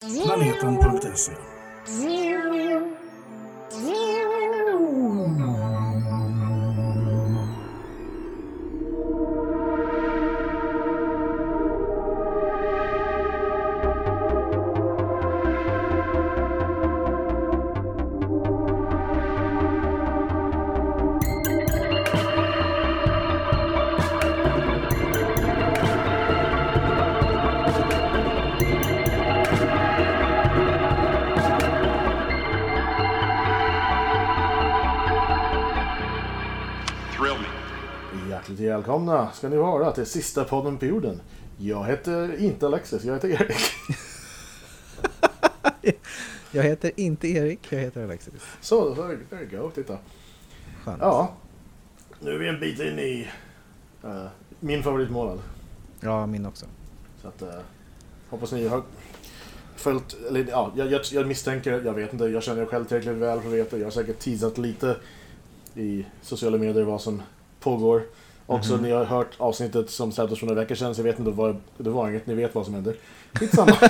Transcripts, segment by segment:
Planeten.se välkomna ska ni vara till sista podden på jorden. Jag heter inte Alexis, jag heter Erik. Jag heter inte Erik, jag heter Alexis. Så, there, you go, titta. Skönt. Ja, nu är vi en bit in i eh, min favoritmånad. Ja, min också. Så att, eh, hoppas ni har följt, eller ja, jag, jag, misstänker, jag vet inte, jag känner er själv tillräckligt väl för att veta. Jag har säkert teasat lite i sociala medier vad som pågår. Också Mhm. ni har hört avsnittet som släpptes för några veckor sedan så jag vet inte vad det var inget, ni vet vad som händer. Skitsamma.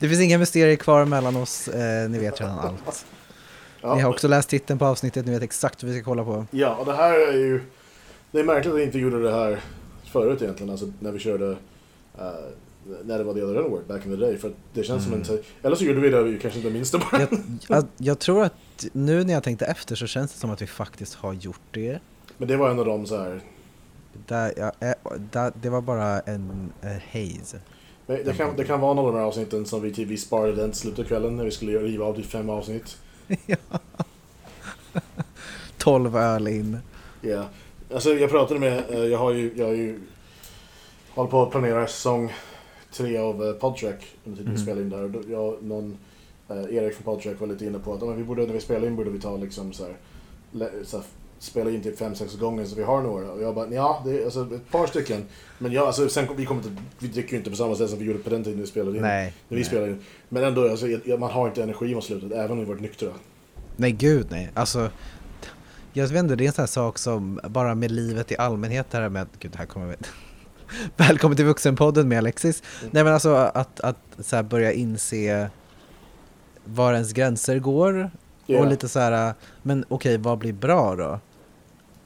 Det finns inga mysterier kvar mellan oss, eh, ni vet redan allt. Ja. Ni har också läst titeln på avsnittet, ni vet exakt vad vi ska kolla på. Ja, och det här är ju... Det är märkligt att vi inte gjorde det här förut egentligen, alltså när vi körde... eh, när det var The Other N-word back in the day, för det känns som en... Eller så gjorde vi det vi kanske inte minns det bara. Jag, jag, jag tror att nu när jag tänkte efter så känns det som att vi faktiskt har gjort det. Men det var en av de så här... Där, ja, eh, där, det var bara en eh, haze. men Det kan, det kan vara någon av de här avsnitten som vi, typ, vi sparade den till slutet av kvällen när vi skulle riva av typ fem avsnitt. Ja. 12 öl in. Ja. Alltså jag pratade med, eh, jag har ju, jag har ju håller på att planera säsong tre av Podtrack under tiden vi Mhm. spelar in där. Jag, någon, Erik från Podtrack var lite inne på att men vi borde, när vi spelar in borde vi ta liksom så här, så här spela in typ fem sex gånger så vi har några. Och jag bara, ja, det är alltså ett par stycken. Men ja, alltså, sen vi kommer inte, vi dricker ju inte på samma sätt som vi gjorde på den tiden vi spelade in. Nej. När vi nej. spelade in. Men ändå, alltså, man har inte energi mot slutet, även om vi varit nyktra. Nej, gud nej. Alltså, jag vet inte, det är en sån här sak som bara med livet i allmänhet det här med, gud här kommer vi... Välkommen till Vuxenpodden med Alexis. Nej men alltså att, att så här börja inse var ens gränser går Ja. och lite så här, men okej vad blir bra då?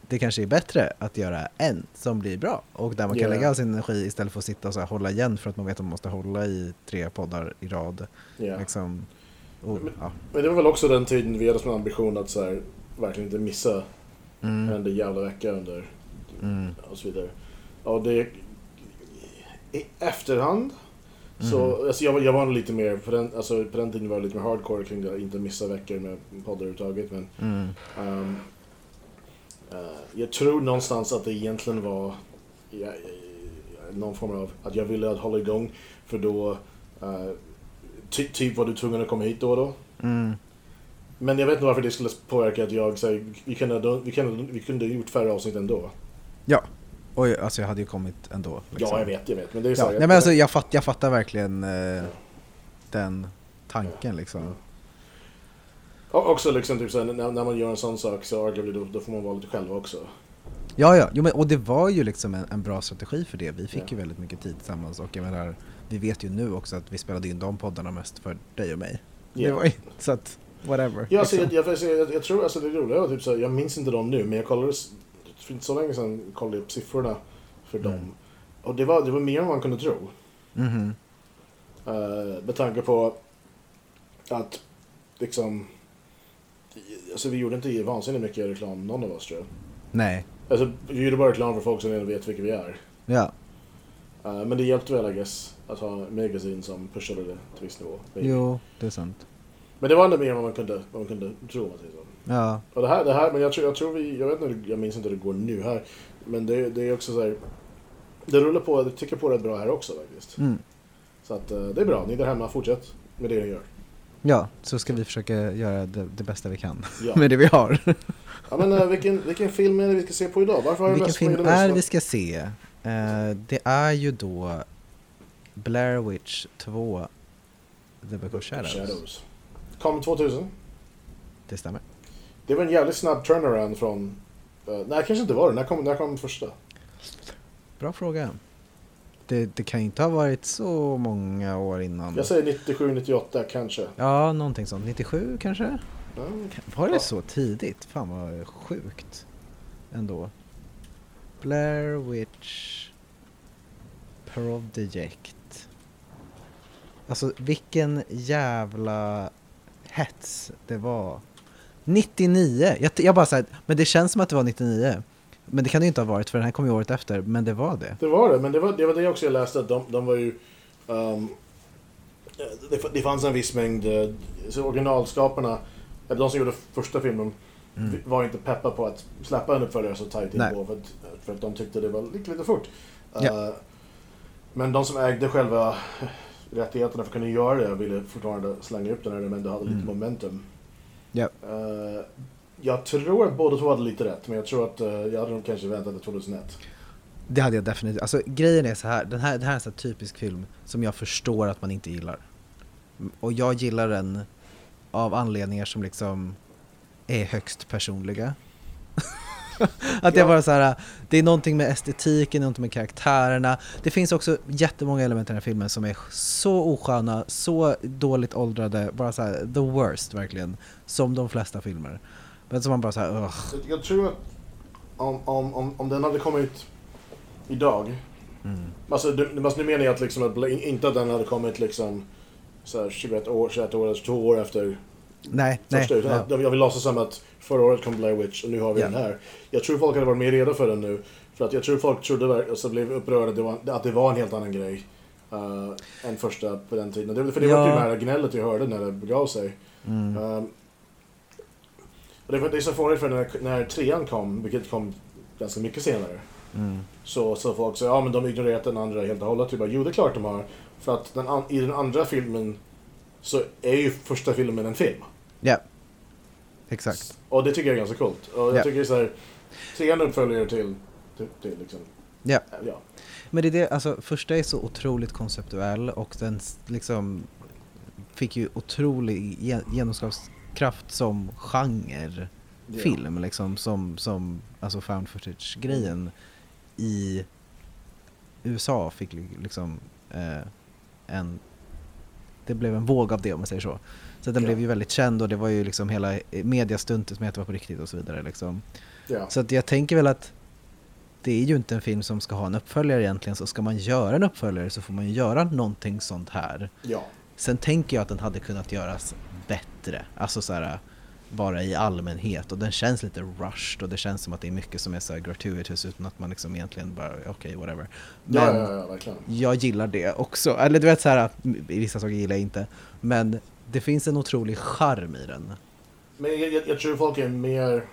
Det kanske är bättre att göra en som blir bra och där man kan Ja. lägga all sin energi istället för att sitta och så hålla igen för att man vet att man måste hålla i tre poddar i rad. Ja. Liksom, oh, Men- ja. Men det var väl också den tiden vi hade som ambition att så här, verkligen inte missa Mm, en jävla vecka under mm, och så vidare. Och det... I efterhand så, Mhm. alltså jag, var- jag var nog lite mer, på den, alltså på den tiden var jag lite mer hardcore kring det, inte missa veckor med poddar överhuvudtaget. Men mm. eh, jag tror någonstans att det egentligen var ja, eh, någon form av att jag ville att hålla igång för då eh, ty, typ var du tvungen att komma hit då och då. Mm. Men jag vet inte varför det skulle påverka att jag, så här, vi, kunde, vi, kunde, vi kunde gjort färre avsnitt ändå. Ja, oj, alltså jag hade ju kommit ändå. liksom. Ja, jag vet, jag vet. Men det är så Ja, här, nej, men alltså, jag, fatt, jag fattar verkligen eh, den tanken liksom. Också liksom typ såhär, när, när man gör en sån sak så arguably då, då får man vara lite själv också. Ja, ja, jo, men, och det var ju liksom en, en bra strategi för det. Vi fick Ja. ju väldigt mycket tid tillsammans och jag menar, vi vet ju nu också att vi spelade in de poddarna mest för dig och mig. Det Ja. var ju, så att, whatever. Ja, alltså, liksom. jag, jag, jag, jag, jag tror alltså det roliga var typ såhär, jag minns inte dem nu men jag kollade, för inte så länge sedan kollade jag upp siffrorna för Mm. dem. Och det var, det var mer än man kunde tro. Mhm. Uh, med tanke på att liksom, alltså vi gjorde inte vansinnigt mycket reklam, någon av oss tror jag. Nej, Alltså vi gjorde bara reklam för folk som redan vet vilka vi är. ja, Uh, men det hjälpte väl I guess att ha Magazine som pushade det till viss nivå. jo, det är sant. Men det var ändå mer än vad man kunde, vad man kunde tro om man säger så. Ja, Och det här, det här men jag tror, jag tror vi, jag vet inte, jag minns inte hur det går nu här. Men det, det är också så här, det rullar på, det tycker på rätt bra här också faktiskt. mm. Så att eh, det är bra, ni där hemma, fortsätt med det ni gör. Ja, så ska vi försöka göra det, det bästa vi kan Ja, med det vi har. ja men eh, vilken, vilken film är det vi ska se på idag? Varför har vi Vilken film är mest- vi ska se? Eh, det är ju då Blair Witch 2 The Book of Shadows. Shadows. Kom 2000. Det stämmer. Det var en jävligt snabb turnaround från... eh, nej, kanske inte var det. När kom, när kom första? Bra fråga. Det, det kan ju inte ha varit så många år innan. Jag säger 97, 98 kanske. Ja, någonting sånt. 97 kanske? Ja. Var det Ja. så tidigt? Fan vad sjukt. Ändå. Blair Witch Project. Alltså vilken jävla hets det var. 99! Jag, jag bara såhär, men det känns som att det var 99. Men det kan det ju inte ha varit för den här kom ju året efter, men det var det. Det var det, men det var det, var det också jag läste. Att de, de var ju... ehm, det, det fanns en viss mängd... eh, Så originalskaparna, eller de som gjorde första filmen, Mm. var inte peppa på att släppa en uppföljare så tajt inpå. För att, för att de tyckte det var lite, lite fort. Ja. Eh, men de som ägde själva rättigheterna för att kunna göra det ville fortfarande slänga upp den här men det hade lite Mm. momentum. Ja. Eh, jag tror att båda två hade lite rätt, men jag tror att eh, jag hade nog kanske väntat till 2001. Det hade jag definitivt. Alltså grejen är så här, den här, det här är en här typisk film som jag förstår att man inte gillar. Och jag gillar den av anledningar som liksom är högst personliga. att jag Ja. bara så här, det är någonting med estetiken, någonting med karaktärerna. Det finns också jättemånga element i den här filmen som är så osköna, så dåligt åldrade, bara så här, the worst verkligen. Som de flesta filmer. Men som man bara så här, ugh. Jag, tror att om, om, om, om den hade kommit idag. Mm. Alltså, du, alltså nu menar jag att liksom, att inte att den hade kommit liksom så här 21 år, 21 år, eller 22 år efter Nej, nej. första. Utan att jag vill låtsas som att förra året kom Blair Witch och nu har vi Ja. den här. Jag tror folk hade varit mer redo för den nu. För att jag tror folk trodde, alltså blev upprörda att det var, att det var en helt annan grej. Uh, än första på den tiden. Det, för det var Ja. primära gnället jag hörde när det begav sig. Mm. Um, det, var, det är så fånigt för när, när trean kom, vilket kom ganska mycket senare. Mm. Så, så folk säger ja men de ignorerat den andra helt och hållet. Jag bara, jo det är klart de har. För att den, an- i den andra filmen så är ju första filmen en film. Ja, exakt. Och det tycker jag är ganska coolt. Och jag Ja. tycker är så här, trean uppföljare till, till, till liksom, Ja. ja. Men det är det, alltså första är så otroligt konceptuell och den liksom fick ju otrolig ge- genomslagskraft som genre Ja. film liksom som, som alltså found footage-grejen i USA fick li- liksom eh, en det blev en våg av det om man säger så. Så den Ja. blev ju väldigt känd och det var ju liksom hela eh, mediastuntet med att det var på riktigt och så vidare liksom. Ja. Så att jag tänker väl att det är ju inte en film som ska ha en uppföljare egentligen, så ska man göra en uppföljare så får man ju göra någonting sånt här. ja. Sen tänker jag att den hade kunnat göras bättre, alltså så här bara i allmänhet och den känns lite rushed och det känns som att det är mycket som är så här gratuitous utan att man liksom egentligen bara okej whatever. Men Ja, ja, ja, verkligen. jag gillar det också, eller du vet så här vissa saker gillar jag inte men det finns en otrolig charm i den. Men jag, jag, jag tror folk är mer...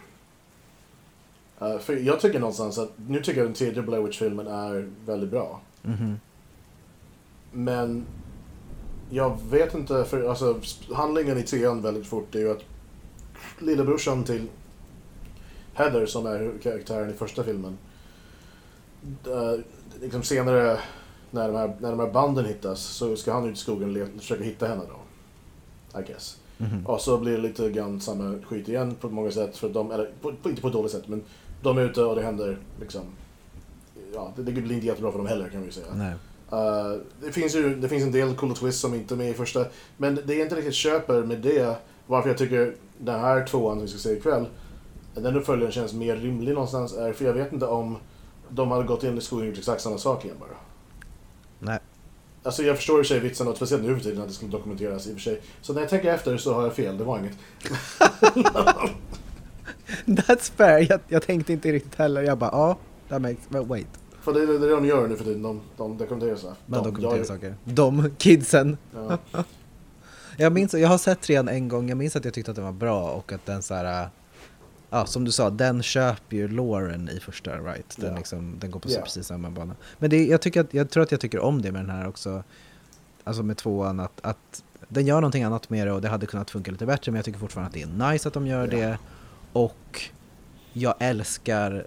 eh, för jag tycker någonstans att, nu tycker jag den tredje Blair Witch-filmen är väldigt bra. Mhm. Men jag vet inte, för alltså handlingen i trean väldigt fort är ju att lillebrorsan till Heather som är karaktären i första filmen. eh, liksom senare när de, här, när de här banden hittas så ska han ut i skogen och försöka hitta henne då. I guess. Mhm. Och så blir det lite grann samma skit igen på många sätt. För de, eller på, på, inte på ett dåligt sätt men de är ute och det händer liksom. Ja, det, det blir inte jättebra för dem heller kan vi säga. Nej. Uh, det, finns ju, det finns en del coola twists som inte är med i första. Men det är inte riktigt köper med det. Varför jag tycker den här tvåan som vi ska se ikväll. Den uppföljaren känns mer rimlig någonstans. Är för jag vet inte om de hade gått in i skogen och gjort exakt samma sak igen bara. Nej. Alltså jag förstår i och för sig vitsen, och speciellt nu för tiden, att det skulle dokumenteras i och för sig. Så när jag tänker efter så har jag fel, det var inget. That's fair, jag, jag tänkte inte riktigt heller. Jag bara, ja, that makes, but wait. För det är det de gör nu för tiden, de, de dokumenterar. Man de, dokumenterar jag- saker. De kidsen. Ja. Jag minns, jag har sett trean en gång, jag minns att jag tyckte att den var bra och att den så här. Ja, som du sa, den köper ju Lauren i första, right? Den, Ja. liksom, den går på Ja. precis samma bana. Men det, jag, tycker att, jag tror att jag tycker om det med den här också. Alltså med tvåan, att, att den gör någonting annat med det och det hade kunnat funka lite bättre men jag tycker fortfarande att det är nice att de gör Ja. det. Och jag älskar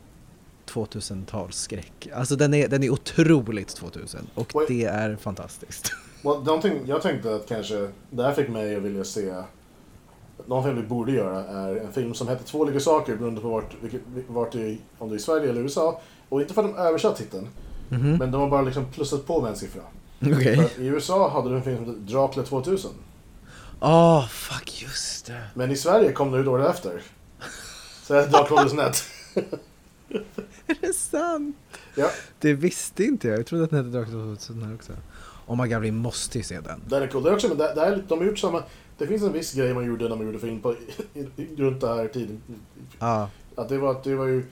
2000-talsskräck. Alltså den är, den är otroligt 2000 och Oj. det är fantastiskt. Well, någonting jag tänkte att kanske, det här fick mig att vilja se, någon film vi borde göra är en film som heter Två olika saker beroende på vart, vart i, om det är i Sverige eller USA. Och inte för att de översatt titeln, Mhm. Men de har bara liksom plussat på med en siffra. Att I USA hade du en film som hette Dracula 2000. Åh, fuck just det. Men i Sverige kom den ut året efter. Så det är Dracula 2001. Är det sant? Ja, Det visste inte jag. Jag trodde att den hette Dracula 2000 här också. Oh my god, vi måste ju se den. den är cool. Det är också, men det, det är, de har gjort samma... Det finns en viss grej man gjorde när man gjorde film på, runt det här tiden. Ja. Att det var, det var ju...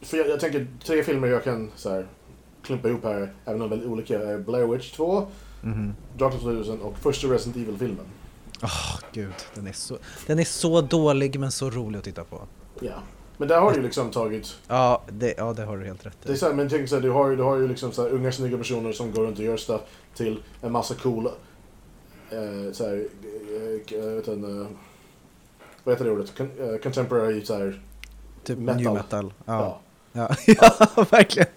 För jag, jag tänker tre filmer jag kan så här, klumpa ihop här, även om de är väldigt olika, är Blair Witch 2, Mhm. Dracula 2000 och första Resident Evil-filmen. Åh gud, den är, så, den är så dålig men så rolig att titta på. Ja. Men där har du ju liksom tagit... Ja, det, ja, det har du helt rätt Det är i. så här, men tänk så här, du har ju, du har ju liksom så här, unga snygga personer som går runt och gör stuff till en massa coola... Eh, så här, eh, jag vet inte, eh, vad heter det ordet? Con, eh, contemporary så här, Typ metal. new metal. Ja, ja. ja. ja verkligen.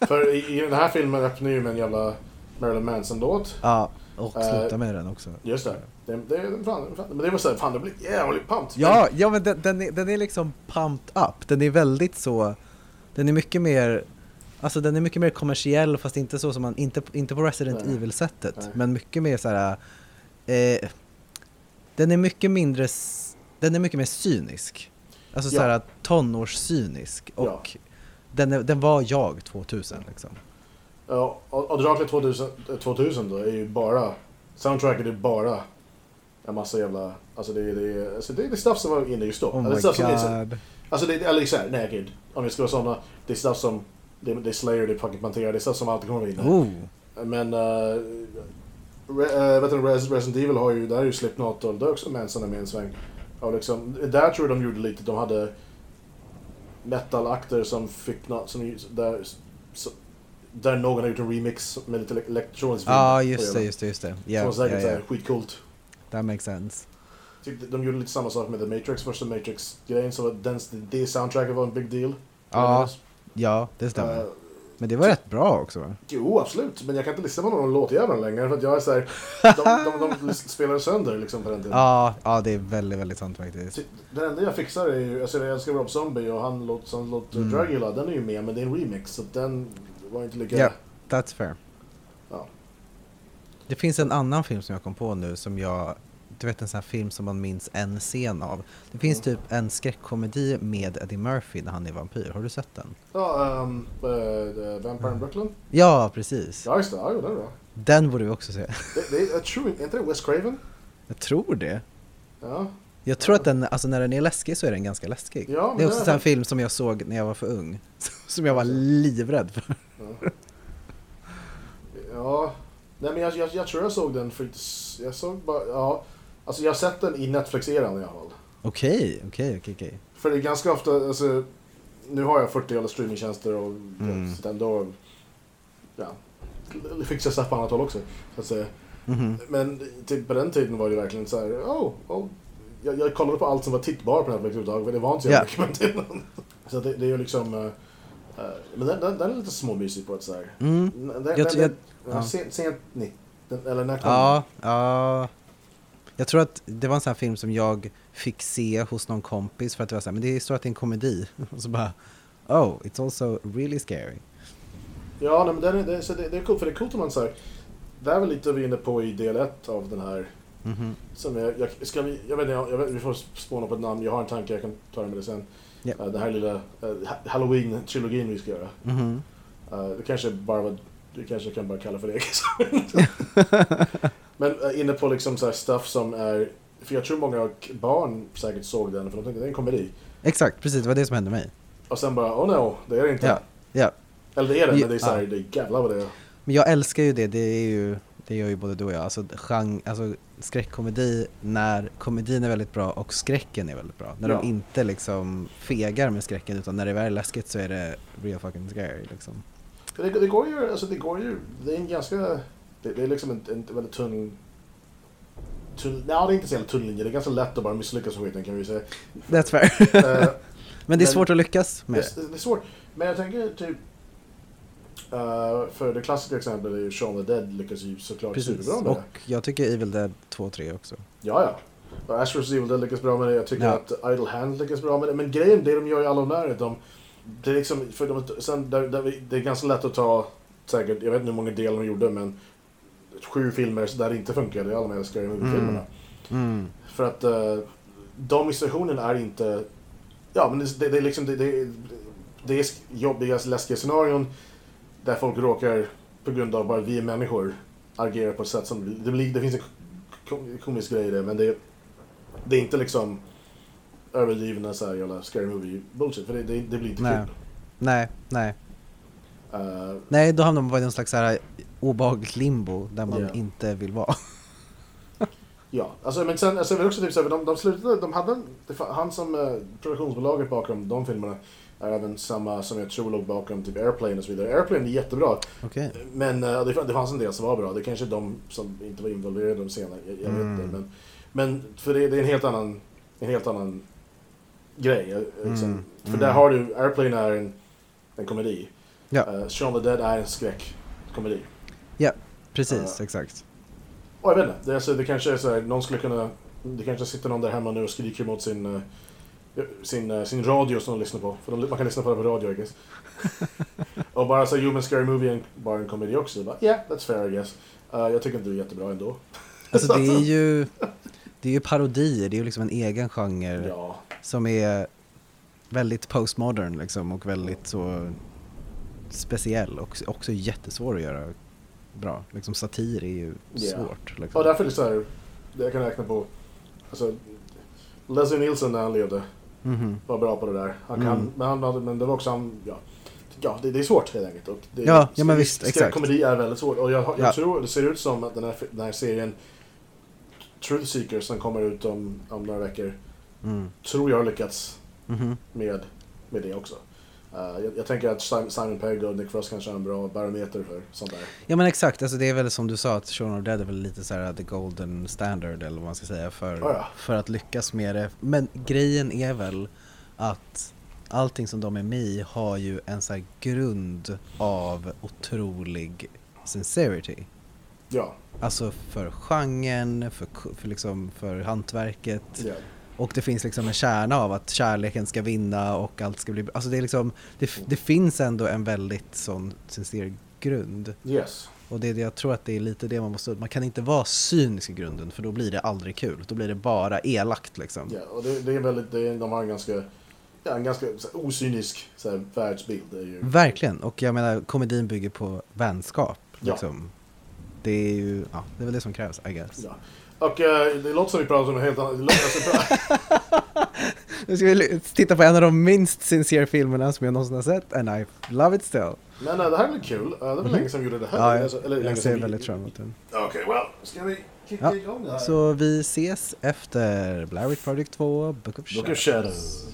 För i, i den här filmen öppnar ju med en jävla Marilyn Manson-låt. Ja, och sluta med den också. Just det. Det, det, fan, fan, men det var såhär, fan det blir jävligt pumped. Ja, ja men den, den, är, den är liksom pumped up. Den är väldigt så, den är mycket mer, alltså den är mycket mer kommersiell fast inte så som man, inte, inte på Resident. Evil-sättet, men mycket mer så här. Eh, den är mycket mindre, den är mycket mer cynisk. Alltså Ja. så här tonårscynisk och den, är, den var jag 2000 liksom. Ja, och, Dracula 2000, eh, 2000 då är ju bara, soundtracket är bara en massa jävla, alltså det, är- det, är- alltså det är det stuff som var inne just då. Oh Eller my som är god. Alltså det, eller såhär, nej gud. Om vi ska vara såna, det är stuff som, det, det är Slayer, det är fucking Pantera, det är stuff som alltid kommer vara inne. Oh. Men, uh, re, uh, vet du, Res, Resident Evil har ju, där är ju Slipknot och där är också Manson är med en sväng. Och liksom, där tror jag de gjorde lite, de hade metal-akter som fick något, som, där, så, där någon har gjort en remix med lite elektronisk Ja, ah, just det, just det, just det. Som Ja, var säkert såhär ja. skitcoolt. That makes sense. Tyckte- De gjorde lite samma sak med The Matrix, första Matrix-grejen, så den, det soundtracket var en big deal. Ja, ja, det stämmer. Uh, Men det var rätt bra också va? Jo, absolut. Men jag kan inte lyssna på någon låtjävel längre för att jag är såhär... De, de, de spelar sönder liksom på den tiden. Ja, ja det är väldigt, väldigt sant faktiskt. Så Den enda jag fixar är ju, alltså jag älskar Rob Zombie och han låter, han låter Mm. Dragula, den är ju med men det är en remix så den var inte lika... Ja. That's fair. Ja. Det finns en annan film som jag kom på nu som jag, du vet en sån här film som man minns en scen av. Det finns Mm. typ en skräckkomedi med Eddie Murphy när han är vampyr. Har du sett den? Ja, um, uh, Vampire in Brooklyn? Ja, precis. Ja just det, ja, den är bra. Den borde vi också se. Det, det, jag tror inte, det Wes Craven? Jag tror det. Ja. Jag tror att den, alltså när den är läskig så är den ganska läskig. Ja, det är också en film som jag såg när jag var för ung. Som jag var livrädd för. Ja. ja. Nej men jag, jag, jag tror jag såg den för jag såg bara, ja. Alltså jag har sett den i Netflix-eran i alla fall. Okej, okej, okej, okej. För det är ganska ofta, alltså, nu har jag 40 alla streamingtjänster och Mm. så ändå, ja, fixar stuff på annat håll också. Så att säga. Mhm. Men typ, på den tiden var det verkligen så här, oh, oh. Jag, jag kollade på allt som var tittbart på Netflix överhuvudtaget, för det var inte så Ja. mycket på den tiden. Så det, det är ju liksom, eh, men den, den, den är lite småmysig på ett så här. Mm. Den, Jag den, jag- ja. Sent, sent 90, den, eller när kom Ja, ja. Jag tror att det var en sån här film som jag fick se hos någon kompis för att det var så här, men det står att det är en komedi. Och så bara, oh, it's also really scary. Ja, nej, men den är, det, så det, det är coolt, för det är coolt om man säger det är väl lite vi inne på i del ett av den här Mhm. Som jag, jag, ska vi, jag vet inte, jag, jag vet, vi får spåna på ett namn. Jag har en tanke, jag kan ta det med det sen. Ja. Eh, den här lilla uh, Halloween-trilogin vi ska göra. Mhm. Eh, det kanske bara var, det kanske kan bara kalla för det. Men inne på liksom så stuff som är, för jag tror många barn säkert såg den för de tänkte det är en komedi. Exakt, precis, det var det som hände mig. Och sen bara, oh no, det är det inte. Ja, ja. Eller det är det, men det är så här, ja. det är jävlar vad det är. Men jag älskar ju det, det är ju, det gör ju både du och jag. Alltså, genre, alltså skräckkomedi när komedin är väldigt bra och skräcken är väldigt bra. När Ja. de inte liksom fegar med skräcken utan när det väl är läskigt så är det real fucking scary liksom. Det, det går ju, alltså det går ju, det är en ganska, det, det är liksom en, en väldigt tunn, tunn, nej det är inte så jävla tunn linje, det är ganska lätt att bara misslyckas med skiten kan vi säga. That's fair. Eh, Men det är Men- svårt att lyckas med det, det är svårt, men jag tänker typ, eh, för det klassiska exemplet är ju Shaun the Dead lyckas ju såklart Precis, superbra med det. och jag tycker Evil Dead 2 och 3 också. Ja, ja. Och Ash vs Evil Dead lyckas bra med det, jag tycker Ja. att Idle Hand lyckas bra med det. Men grejen, det de gör i alla de där, de, det är liksom, för de, sen där, där vi, det är ganska lätt att ta säkert, jag vet inte hur många delar de gjorde, men sju filmer där det inte funkade i alla de här Scary Movie-filmerna. Mm. För att uh, de i situationen är inte... Ja, men det, det, det är liksom... Det, det, det är jobbiga, läskiga scenarion där folk råkar, på grund av bara vi är människor, agera på ett sätt som... Det, blir, det finns en kom- komisk grej i det, men det, det är inte liksom överdrivna så här jävla scary movie bullshit, för det, det, det blir inte Nej. kul. Nej, nej. Uh, Nej, då hamnar man i någon slags så här obehagligt limbo där man Ja. inte vill vara. Ja, alltså, men sen, alltså, jag vill också typ säga, de, de slutade, de hade, han som eh, produktionsbolaget bakom de filmerna är även samma som jag tror låg bakom typ Airplane och så vidare. Airplane är jättebra, Okej. men eh, det, det fanns en del som var bra. Det kanske är de som inte var involverade de senare, jag, jag vet Mm. inte. Men, men för det, det är en helt annan, en helt annan grej. eh, Liksom. Mm, För mm. där har du, Airplane är en, en komedi. Ja. Uh, Shaun the Dead är en skräckkomedi. Precis, Ja. exakt. Och jag vet inte, det, alltså, det kanske är så här, någon skulle kunna... Det kanske sitter någon där hemma nu och skriker mot sin, sin, eh, sin radio som de lyssnar på. För de, man kan lyssna på det på radio I guess. och bara så Human Scary Movie är bara en komedi också. Bara, yeah, that's fair I guess. Eh, jag tycker inte det är jättebra ändå. Alltså det är ju, det är ju parodier, det är ju liksom en egen genre Ja, som är väldigt postmodern liksom och väldigt så speciell och också jättesvår att göra bra. Liksom satir är ju Ja. svårt. Liksom. därför är det så här, jag kan räkna på. Alltså, Leslie Nielsen när han levde Mhm. var bra på det där. Han kan, Mm. men, han, men det var också han, ja. Ja, det, det är svårt helt enkelt. Och det, Ja, ja, men visst, exakt. Komedi är väldigt svårt. Och jag, jag Ja. tror, det ser ut som att den här, den här serien Truth Seekers som kommer ut om, om några veckor, Mm. tror jag har lyckats Mhm. med, med det också. Uh, jag, jag tänker att Simon, Pegg och Nick Frost kanske har en bra barometer för sånt där. Ja men exakt, alltså det är väl som du sa att Shaun of Dead är väl lite så här the golden standard eller vad man ska säga för, Ja, ja. för att lyckas med det. Men grejen är väl att allting som de är med i har ju en så grund av otrolig sincerity. Ja, Alltså för genren, för, för, liksom, för hantverket. ja. Och det finns liksom en kärna av att kärleken ska vinna och allt ska bli bra. Alltså det är liksom, det, det finns ändå en väldigt sån sincer grund. Yes. Och det jag tror att det är lite det man måste, man kan inte vara cynisk i grunden för då blir det aldrig kul. Då blir det bara elakt liksom. Ja, och det, det är väldigt, det är, de har en ganska, ja, en ganska här, ocynisk så här, världsbild. Ju, Verkligen, och jag menar komedin bygger på vänskap. Ja. Liksom. Det är ju, ja, det är väl det som krävs I guess. ja. Och eh, det låter som vi pratar om en helt annan... Nu ska vi titta på en av de minst sincere filmerna som jag någonsin har sett and I love it still. men eh, det här blir kul. Uh, det var Mhm. länge sedan vi gjorde det här. Ja, jag, Alltså, eller jag ser vi- väldigt fram emot den. Okej, well. Ska vi kicka Ja, igång det här? Så vi ses efter Blair Witch Project 2, Book of Book of Shadows. Shadows.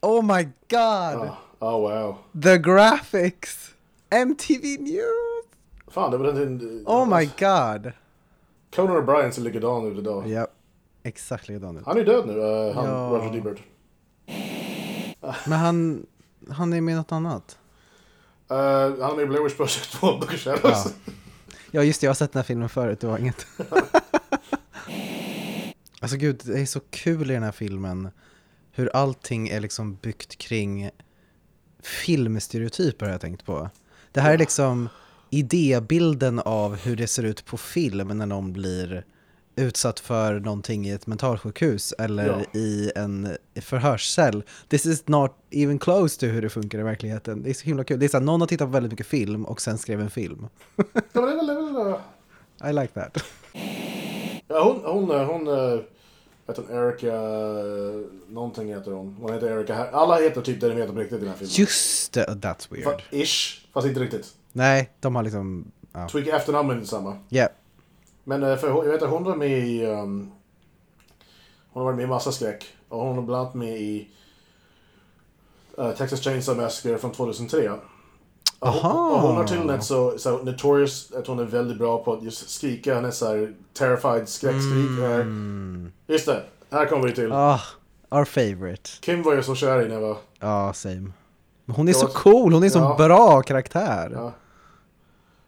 Oh my god! Ah, oh wow. The graphics! MTV News! Fan, det var den. Oh my god! Conan O'Brien ser likadan ut idag. Ja, exakt likadan ut. Han är död nu, eh, han, Ja. Roger Ebert. Men han, han är med i något annat. Uh, han är med i Blair Witch Project 2, Book of Shadows. Ja. Ja just det, jag har sett den här filmen förut, det var inget. alltså gud, det är så kul i den här filmen hur allting är liksom byggt kring filmstereotyper har jag tänkt på. Det här är liksom idébilden av hur det ser ut på film när någon blir utsatt för någonting i ett mentalsjukhus eller Ja. i en förhörscell. This is not even close to hur det funkar i verkligheten. Det är så himla kul. Det är så här, någon har tittat på väldigt mycket film och sen skrev en film. Eh, I like that. ja, hon, hon, eh, hon, vet hon, Erica, eh, någonting heter hon. Hon heter Erica, här. alla heter typ det de heter på riktigt i den här filmen. Just det, that's weird. Fa- ish, fast inte riktigt. Nej, de har liksom, ja. Tweaka efternamnen är samma. Yeah. Men eh, för jag vet att hon var med i... Um, hon har varit med i massa skräck. Och hon var bland annat med i eh, Texas Chainsaw Massacre från 2003. Och hon, Aha. och hon har tydligen ett så, så notorious att hon är väldigt bra på att just skrika. Hennes så här terrified skräckskrik. är- Mm. Just det, här kommer vi till. Ah, our favorite. Kim var jag så kär i när jag var... Ja, same. Hon är så cool, hon är så Ja. bra karaktär. Ja.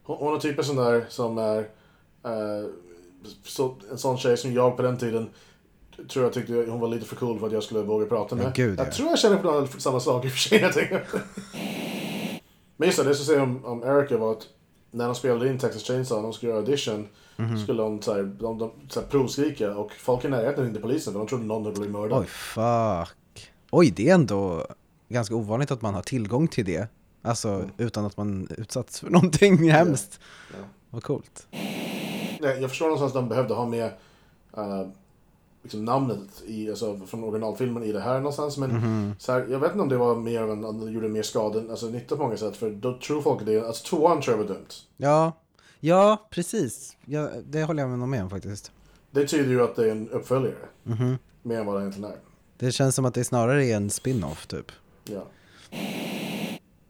Hon, hon är typ en sån där som är... eh, så, en sån tjej som jag på den tiden tror jag tyckte hon var lite för cool för att jag skulle våga prata med. Ja, gud, jag ja. tror jag känner på samma sak i och för sig. Men just det, det skulle säga om, om Erica var att när de spelade in Texas Chainsaw, de skulle göra audition, Mhm. skulle de, så här, de, de så här, provskrika och folk i närheten ringde polisen för de trodde någon hade blivit mördad. Oj, fuck. Oj, det är ändå ganska ovanligt att man har tillgång till det. Alltså utan att man utsatts för någonting hemskt. Ja. Vad coolt. Jag förstår någonstans att de behövde ha med eh, liksom namnet i, alltså, från originalfilmen i det här någonstans. Men Mhm. så här, jag vet inte om det var mer av en, att det gjorde mer skada, alltså nytta på många sätt. För då tror folk det, alltså tvåan tror jag var dumt. Ja, ja precis. Ja, det håller jag med om faktiskt. Det tyder ju att det är en uppföljare. Mhm. Mer än vad det egentligen är. Det känns som att det snarare är en spin-off typ. Ja.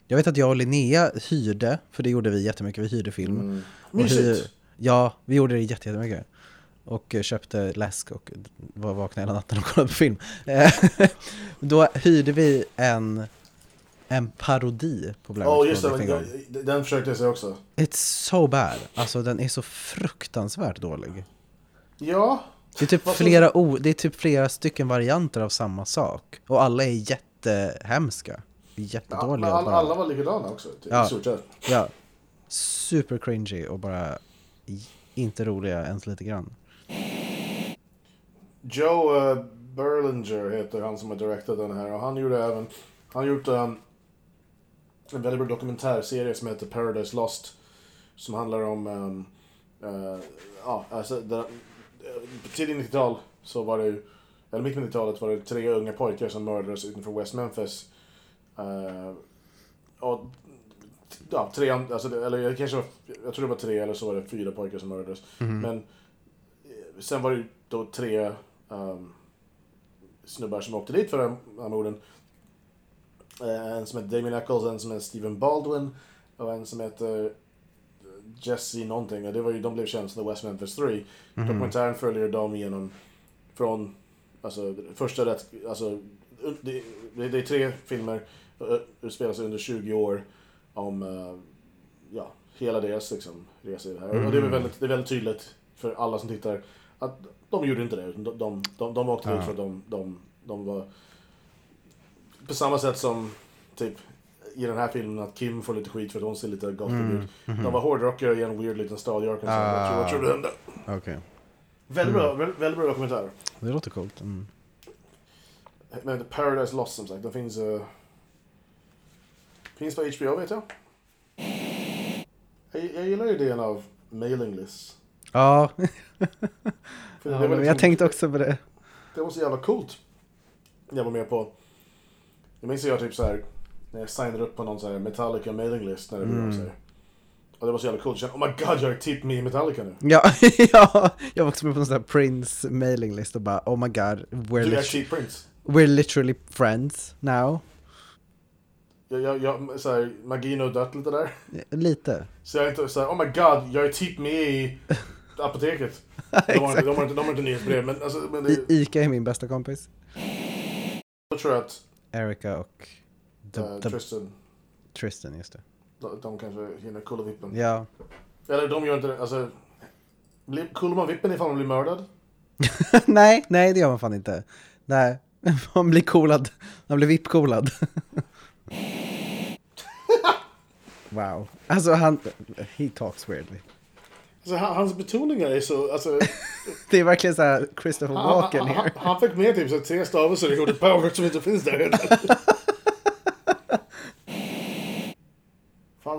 Jag vet att jag och Linnea hyrde, för det gjorde vi jättemycket, vi hyrde film. Mm. Och Mysigt! hyr- Ja, vi gjorde det jätte- jättemycket. Och eh, köpte läsk och var vakna hela natten och kollade på film. Eh, Då hyrde vi en, en parodi på Blair Witch just det. Project men en gång. jag- Den försökte jag säga också. It's so bad. Alltså den är så fruktansvärt dålig. Ja, Det är typ flera, o- det är typ flera stycken varianter av samma sak. Och alla är jättehemska. Ja, Jättedåliga. men alla, alla var likadana också. Typ, Ja. I stort sett. Ja. Super cringy och bara inte roliga ens lite grann. Joe uh, Berlinger heter han som har directat den här. Och han gjorde även... Han gjort um, en väldigt bra dokumentärserie som heter Paradise Lost. Som handlar om... Um, uh, ja, alltså... Det, tidigt 90-tal så var det ju... Eller mitt 90-talet var det tre unga pojkar som mördades utanför West Memphis. Uh, och ja, tre, alltså, eller jag kanske var, jag tror det var tre eller så var det fyra pojkar som mördades. Men eh, sen var det då tre um, snubbar som åkte dit för de här morden. Eh, En som heter Damien Eccles, en som heter Stephen Baldwin och en som heter Jesse någonting. Och det var ju, de blev kända som The West Memphis 3. Dokumentären följer dem genom från alltså, första rätt, alltså det, det, är tre filmer, uh, utspelar sig under 20 år om uh, ja, hela deras liksom, resa i det här. Och det är, väl väldigt, det är väldigt tydligt för alla som tittar att de gjorde inte det. utan De, de, de, de åkte Ja. dit för att de, de, de var på samma sätt som typ i den här filmen att Kim får lite skit för att hon ser lite gothig Mm. ut. De var hårdrockare i en weird liten stad i Arkansas. Vad tror- du hände? Okej. Väldigt bra, väldigt, väldigt bra dokumentär. Det låter coolt. Mm. Men Paradise Lost som sagt, den finns... Uh, finns på HBO vet jag. jag. Jag gillar idén av mailing lists. Ja, För ja liksom, jag tänkte också på det. det var så jävla coolt. Jag var med på... Jag minns jag typ så här när jag signade upp på någon så här Metallica mailing list när det begav Mm. sig. Och det var så jävla coolt. Jag kände, oh my god, jag är typ med i Metallica nu. Ja, ja, jag var också med på en sån här Prince mailing list och bara oh my god, we're, Du är lit- Prince. we're literally friends now. Jag, jag, jag, så här, magin har dött lite där. Lite. Så jag är inte såhär, oh my god, jag är typ med i apoteket. De har, de har, inte, de har inte nyhetsbrev, men, alltså, men det, I- Ica är min bästa kompis. jag tror att Erica och the, eh, the, Tristan, Tristan, just det. De, de kanske hinner kulla vippen. Ja. Eller de gör inte det, alltså... blir- Kullar man vippen ifall man blir mördad? nej, nej det gör man fan inte. Nej, man blir coolad. Man blir VIP-coolad. wow. Alltså han, he talks weirdly. Alltså, han- hans betoningar är så, alltså... Det är verkligen så här Christopher han, Walken han, han, han fick med typ så här tre stavelser i ordet power som inte finns där.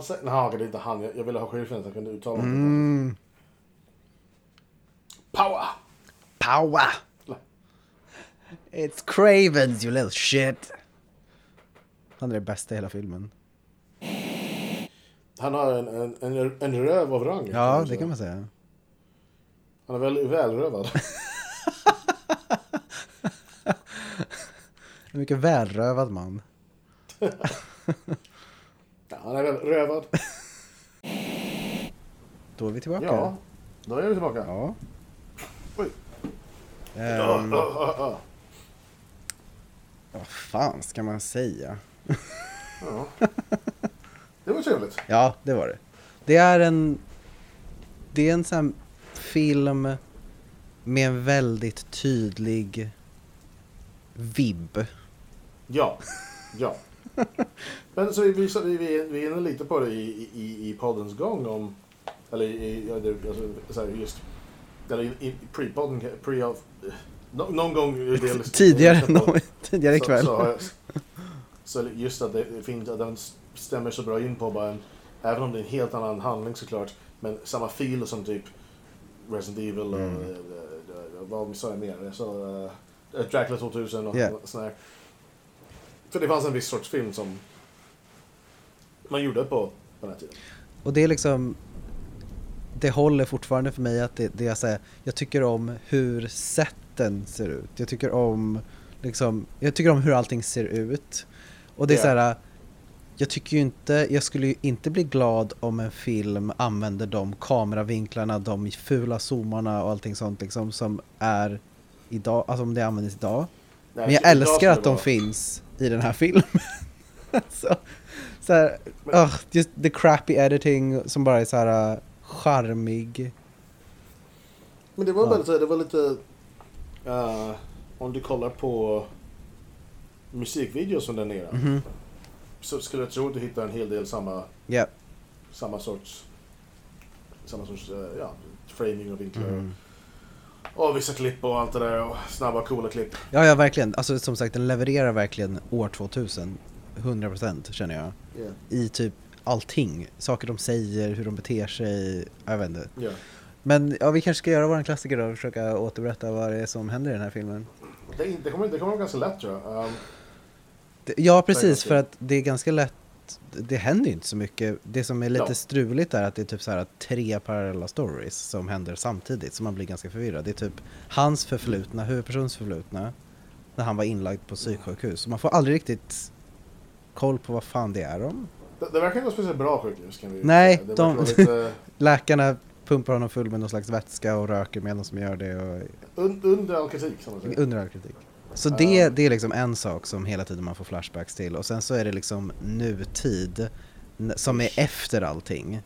Fan, sä- nej, det är inte han. Jag, jag ville ha sheriffen så jag kunde uttala. Mm, Power! power! It's Cravens you little shit! Han är det bästa i hela filmen. Han har en, en, en, en röv av rang. Ja, det säga. kan man säga. Han är väl välrövad. En mycket välrövad man. Han är rövad. Då är vi tillbaka. Ja, då är vi tillbaka. Ja. Oj. Ja, vad fan ska man säga? ja. Det var trevligt. Ja, det var det. Det är en... Det är en sån film med en väldigt tydlig vibb. Ja, ja. Men så vi, så vi, vi, vi är inne lite på det i, i, i poddens gång om, eller i, alltså, så just, eller i, i pre-podden, pre of, no, någon gång i del, Tidigare, no, tidigare så, ikväll. så, jag, så just att det finns, att den stämmer så bra in på bara en, även om det är en helt annan handling såklart, men samma fil som typ Resident Evil och Mm. eh, eh, vad sa jag mer? Jag sa uh, Dracula 2000 och Yeah. sån här. För det fanns en viss sorts film som man gjorde på, den här tiden. Och det är liksom Det håller fortfarande för mig att det, det är så här, Jag tycker om hur sätten ser ut Jag tycker om liksom Jag tycker om hur allting ser ut Och det är Ja. så här Jag tycker ju inte Jag skulle ju inte bli glad om en film använder de kameravinklarna De fula zoomarna och allting sånt liksom Som är idag Alltså om det används idag Nej, Men jag älskar att de finns i den här filmen. så, så här, Men- ugh, just the crappy editing som bara är så här uh, charmig. Men det var Ja. väldigt så det var lite... eh, om du kollar på musikvideos från den eran. Mhm. Så skulle jag tro att du hittar en hel del samma, Ja. samma sorts... Samma sorts, eh, ja, framing och vinklar. Mm. Och vissa klipp och allt det där och snabba coola klipp. Ja, ja, verkligen. Alltså som sagt, den levererar verkligen år 2000. 100% känner jag. Yeah. I typ allting. Saker de säger, hur de beter sig. Jag vet inte. Yeah. Men ja, vi kanske ska göra våran klassiker då och försöka återberätta vad det är som händer i den här filmen. Det, det, kommer, det kommer vara ganska lätt tror jag. Um, Det- Ja, precis, för att det är ganska lätt det händer ju inte så mycket. Det som är lite Ja. struligt är att det är typ så här tre parallella stories som händer samtidigt, så man blir ganska förvirrad. Det är typ hans förflutna, huvudpersons förflutna, när han var inlagd på psyksjukhus. Så man får aldrig riktigt koll på vad fan det är om. det, det verkar inte vara speciellt bra sjukhus kan vi Nej, de- lite Läkarna pumpar honom full med någon slags vätska och röker medan de gör det och un, under all kritik. Som under all kritik. Så det, det är liksom en sak som hela tiden man får flashbacks till och sen så är det liksom nutid som är efter allting.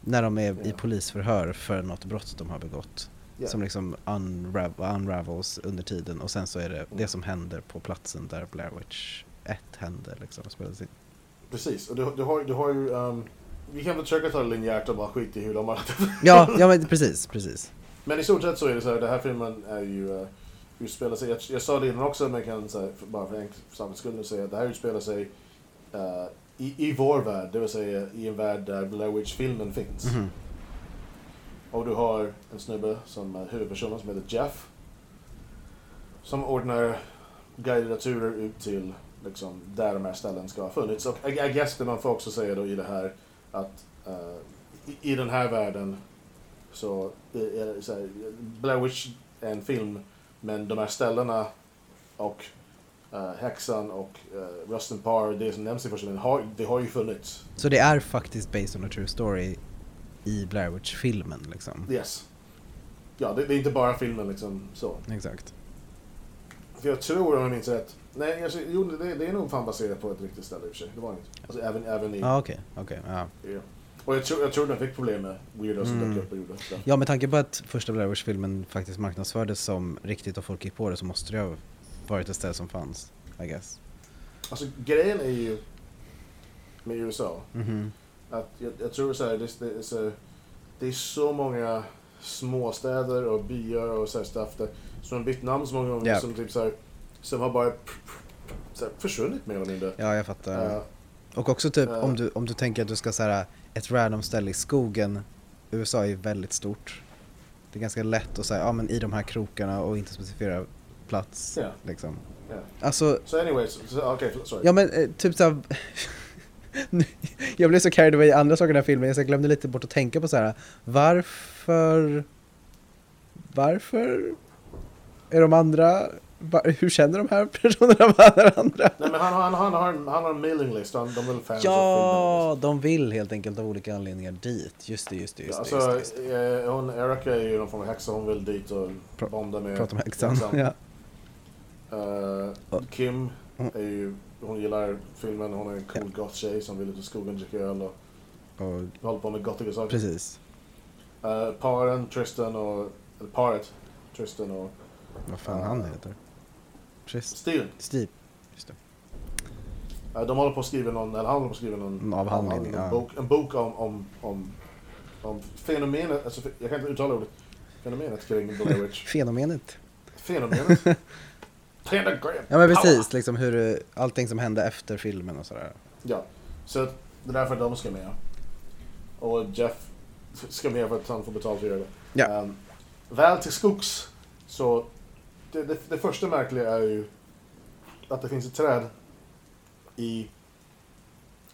När de är i polisförhör för något brott de har begått. Ja. Som liksom unrav- unravels under tiden och sen så är det det som händer på platsen där Blair Witch 1 hände liksom och spelas in. Precis, och du, du, har, du har ju... Um, vi kan väl försöka ta det linjärt och bara skita i hur de har Ja, ja men precis, precis. Men i stort sett så är det så här, den här filmen är ju... Uh, utspelar sig, jag, jag sa det innan också, men jag kan för, bara för enkelhetens skull säga att det här utspelar sig uh, i, i vår värld, det vill säga i en värld där Blair Witch-filmen finns. Mhm. Och du har en snubbe som är huvudpersonen som heter Jeff. Som ordnar guidade turer ut till liksom, där de här ställen ska ha funnits. Och I, I guess det man får också säga då i det här att eh, i, i den här världen så är det så här, Blair Witch är en film men de här ställena och eh, häxan och uh, Rustin Parr, det som nämns i första filmen, har, det har ju funnits. Så det är faktiskt based on a true story i Blair Witch-filmen liksom. Yes. Ja, det, det är inte bara filmen liksom så. Exakt. För jag tror, om jag minns rätt, nej, alltså, jo, det, det är nog fan baserat på ett riktigt ställe i och för sig. Det var inget. Alltså även, även i... Ja okej, okej. ja. Och jag tror, jag tror den fick problem med weirdos som Mm. dök upp och gjorde det. Ja med tanke på att första Blair Witch-filmen faktiskt marknadsfördes som riktigt och folk gick på det så måste det ha varit ett ställe som fanns, I guess. Alltså grejen är ju med USA, Mhm. att jag, jag tror så här, det, det, är så, det är så många småstäder och byar och så här stuff där, som har bytt namn så många gånger Ja. som typ så här, som har bara så här, försvunnit mer eller mindre. Ja jag fattar. Eh, och också typ eh. om, du, om du tänker att du ska säga ett random ställe i skogen. USA är ju väldigt stort. Det är ganska lätt att säga, ja men i de här krokarna och inte specificera plats. Ja. Liksom. Ja. Alltså, Så anyways, så, okej, sorry. ja men eh, typ såhär Jag blev så carried away i andra saker i den här filmen, jag glömde lite bort att tänka på så här. varför Varför är de andra hur känner de här personerna varandra? Nej men han, han, han, har, en, han har en mailing list, han, de vill fans Ja, de vill helt enkelt av olika anledningar dit. Just det, just det, just Ja, det. alltså, Just det, just det. eh, hon, Erica är ju någon form av häxa, hon vill dit och Pra- bonda med Prata om häxan. Ja. Eh, Ja. Kim Mm. är ju, hon gillar filmen, hon är en cool goth-tjej som vill ut i skogen och dricka öl och Och, håller på med gottiga saker. precis. Uh, paren, Tristan och, eller paret, Tristan och Vad fan han heter. Trist. Steven. Steve. Just det. De håller på att skriva någon, eller han håller på att skriva någon En avhandling, en, ja. bok, en bok om, om, om, om fenomenet, alltså jag kan inte uttala ordet, fenomenet kring Blair Witch. Fenomenet. Fenomenet. Ja men precis, liksom hur allting som hände efter filmen och sådär. Ja, så det är därför de ska med. Och Jeff ska med för att han får betalt för att göra det. Ja. Ehm, väl till skogs, så det, det, det första märkliga är ju att det finns ett träd i...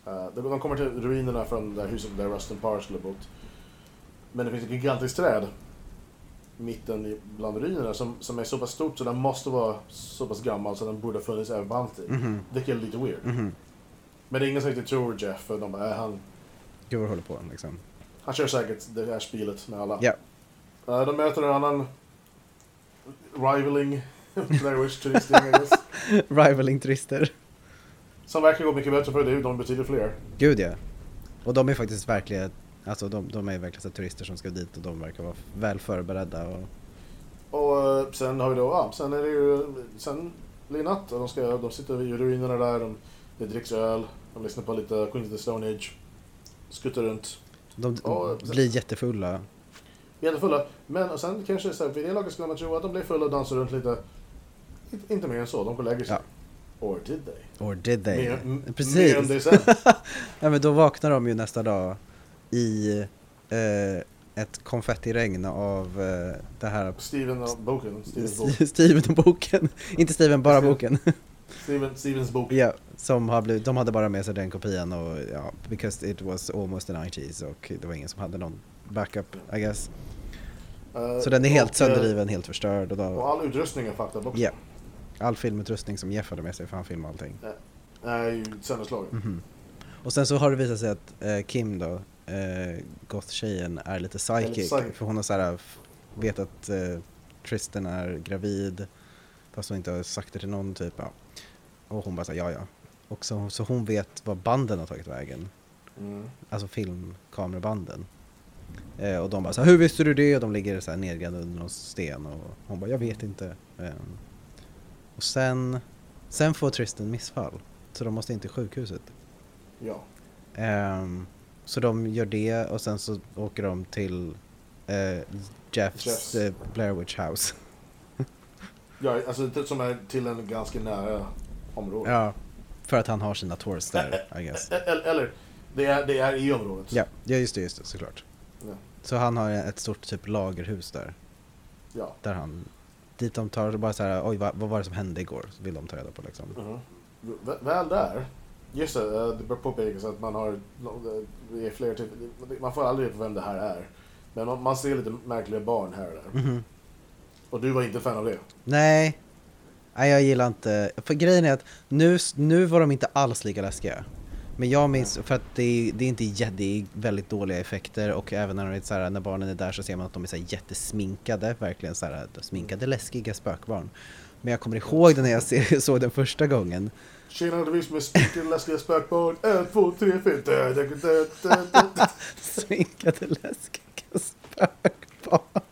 Uh, de kommer till ruinerna från det här huset där Rustin Parr skulle ha bott. Men det finns ett gigantiskt träd mitten i, bland ruinerna som, som är så pass stort så den måste vara så pass gammal så den borde ha funnits även på hans tid. Mhm, Vilket är lite weird. mhm. Men det är ingen som riktigt tror Jeff, för de bara, äh, han, Gud vad håller på liksom. han kör säkert det här spelet med alla. Ja. Eh, de möter en annan rivaling Blair Witch turisting, I guess. Rivaling turister. Som verkar gå mycket bättre för det, de är betydligt fler. Gud ja. Och de är faktiskt verkligen, alltså de, de är verkligen så turister som ska dit och de verkar vara väl förberedda och Och eh, sen har vi då, ja, sen är det ju, sen blir det natt och de, ska, de sitter i ruinerna där, de, det dricks öl, de lyssnar på lite Queens of the Stone Age, skuttar runt. de Ja, blir jättefulla. Jättefulla, men och sen kanske så här, vid det laget skulle man tro att de blir fulla och dansar runt lite. Inte- mer än så, de går och lägger sig. Or did they? Or did they? Mer, Precis. mer än det sen. Ja men då vaknar de ju nästa dag i eh, ett konfettiregn av eh, det här Steven och boken, Stevens bok. Steven och boken. Inte Steven, bara boken. Steven, Stevens bok. ja, som har blivit, de hade bara med sig den kopian och ja, because it was almost the 90s och det var ingen som hade någon backup I guess. Eh, Så den är helt och, eh, sönderriven, helt förstörd och Och då, all utrustning är fucked up också. ja. All filmutrustning som Jeff hade med sig för han filmade allting. Är ju sönderslagen. Mhm. Och sen så har det visat sig att eh, Kim då, eh, goth-tjejen, är lite psychic. För hon har så här, vet att eh, Tristan är gravid, fast hon inte har sagt det till någon typ. Ja. Och hon bara säger ja ja. Och så, så hon vet var banden har tagit vägen. Mm. Alltså filmkamerabanden. Eh, och de bara så här, hur visste du det? Och de ligger så här nedgrävda under någon sten och hon bara, jag vet inte. Ehm, och sen, sen får Tristan missfall. Så de måste in till sjukhuset. Ja. Ehm, så de gör det och sen så åker de till eh, Jeffs, Jeffs. eh, Blair Witch House. ja, alltså som är till en ganska nära område. ja, för att han har sina tours där, I guess. Eller, det, är, det är i området. Ja, ja just det, just det, såklart. Så han har ett stort typ lagerhus där. ja. Där han, dit de tar bara så här, oj vad, vad var det som hände igår? Så vill de ta reda på liksom. V- Väl där, just det, eh, det bör påpekas att man har, det är fler typ, man får aldrig veta vem det här är. Men man, man ser lite märkliga barn här och där. Mhm. Och du var inte fan av det. Nej, nej jag gillar inte, för grejen är att nu, nu var de inte alls lika läskiga. Men jag minns, för att det är, det är inte jä- det är väldigt dåliga effekter och även när, de är så här, när barnen är där så ser man att de är så här jättesminkade, verkligen så här, sminkade läskiga spökbarn. Men jag kommer ihåg det när jag se- såg den första gången. Tjena, det är vi som är spiken läskiga spökbarn. En, två, tre, fyra. Sminkade läskiga spökbarn.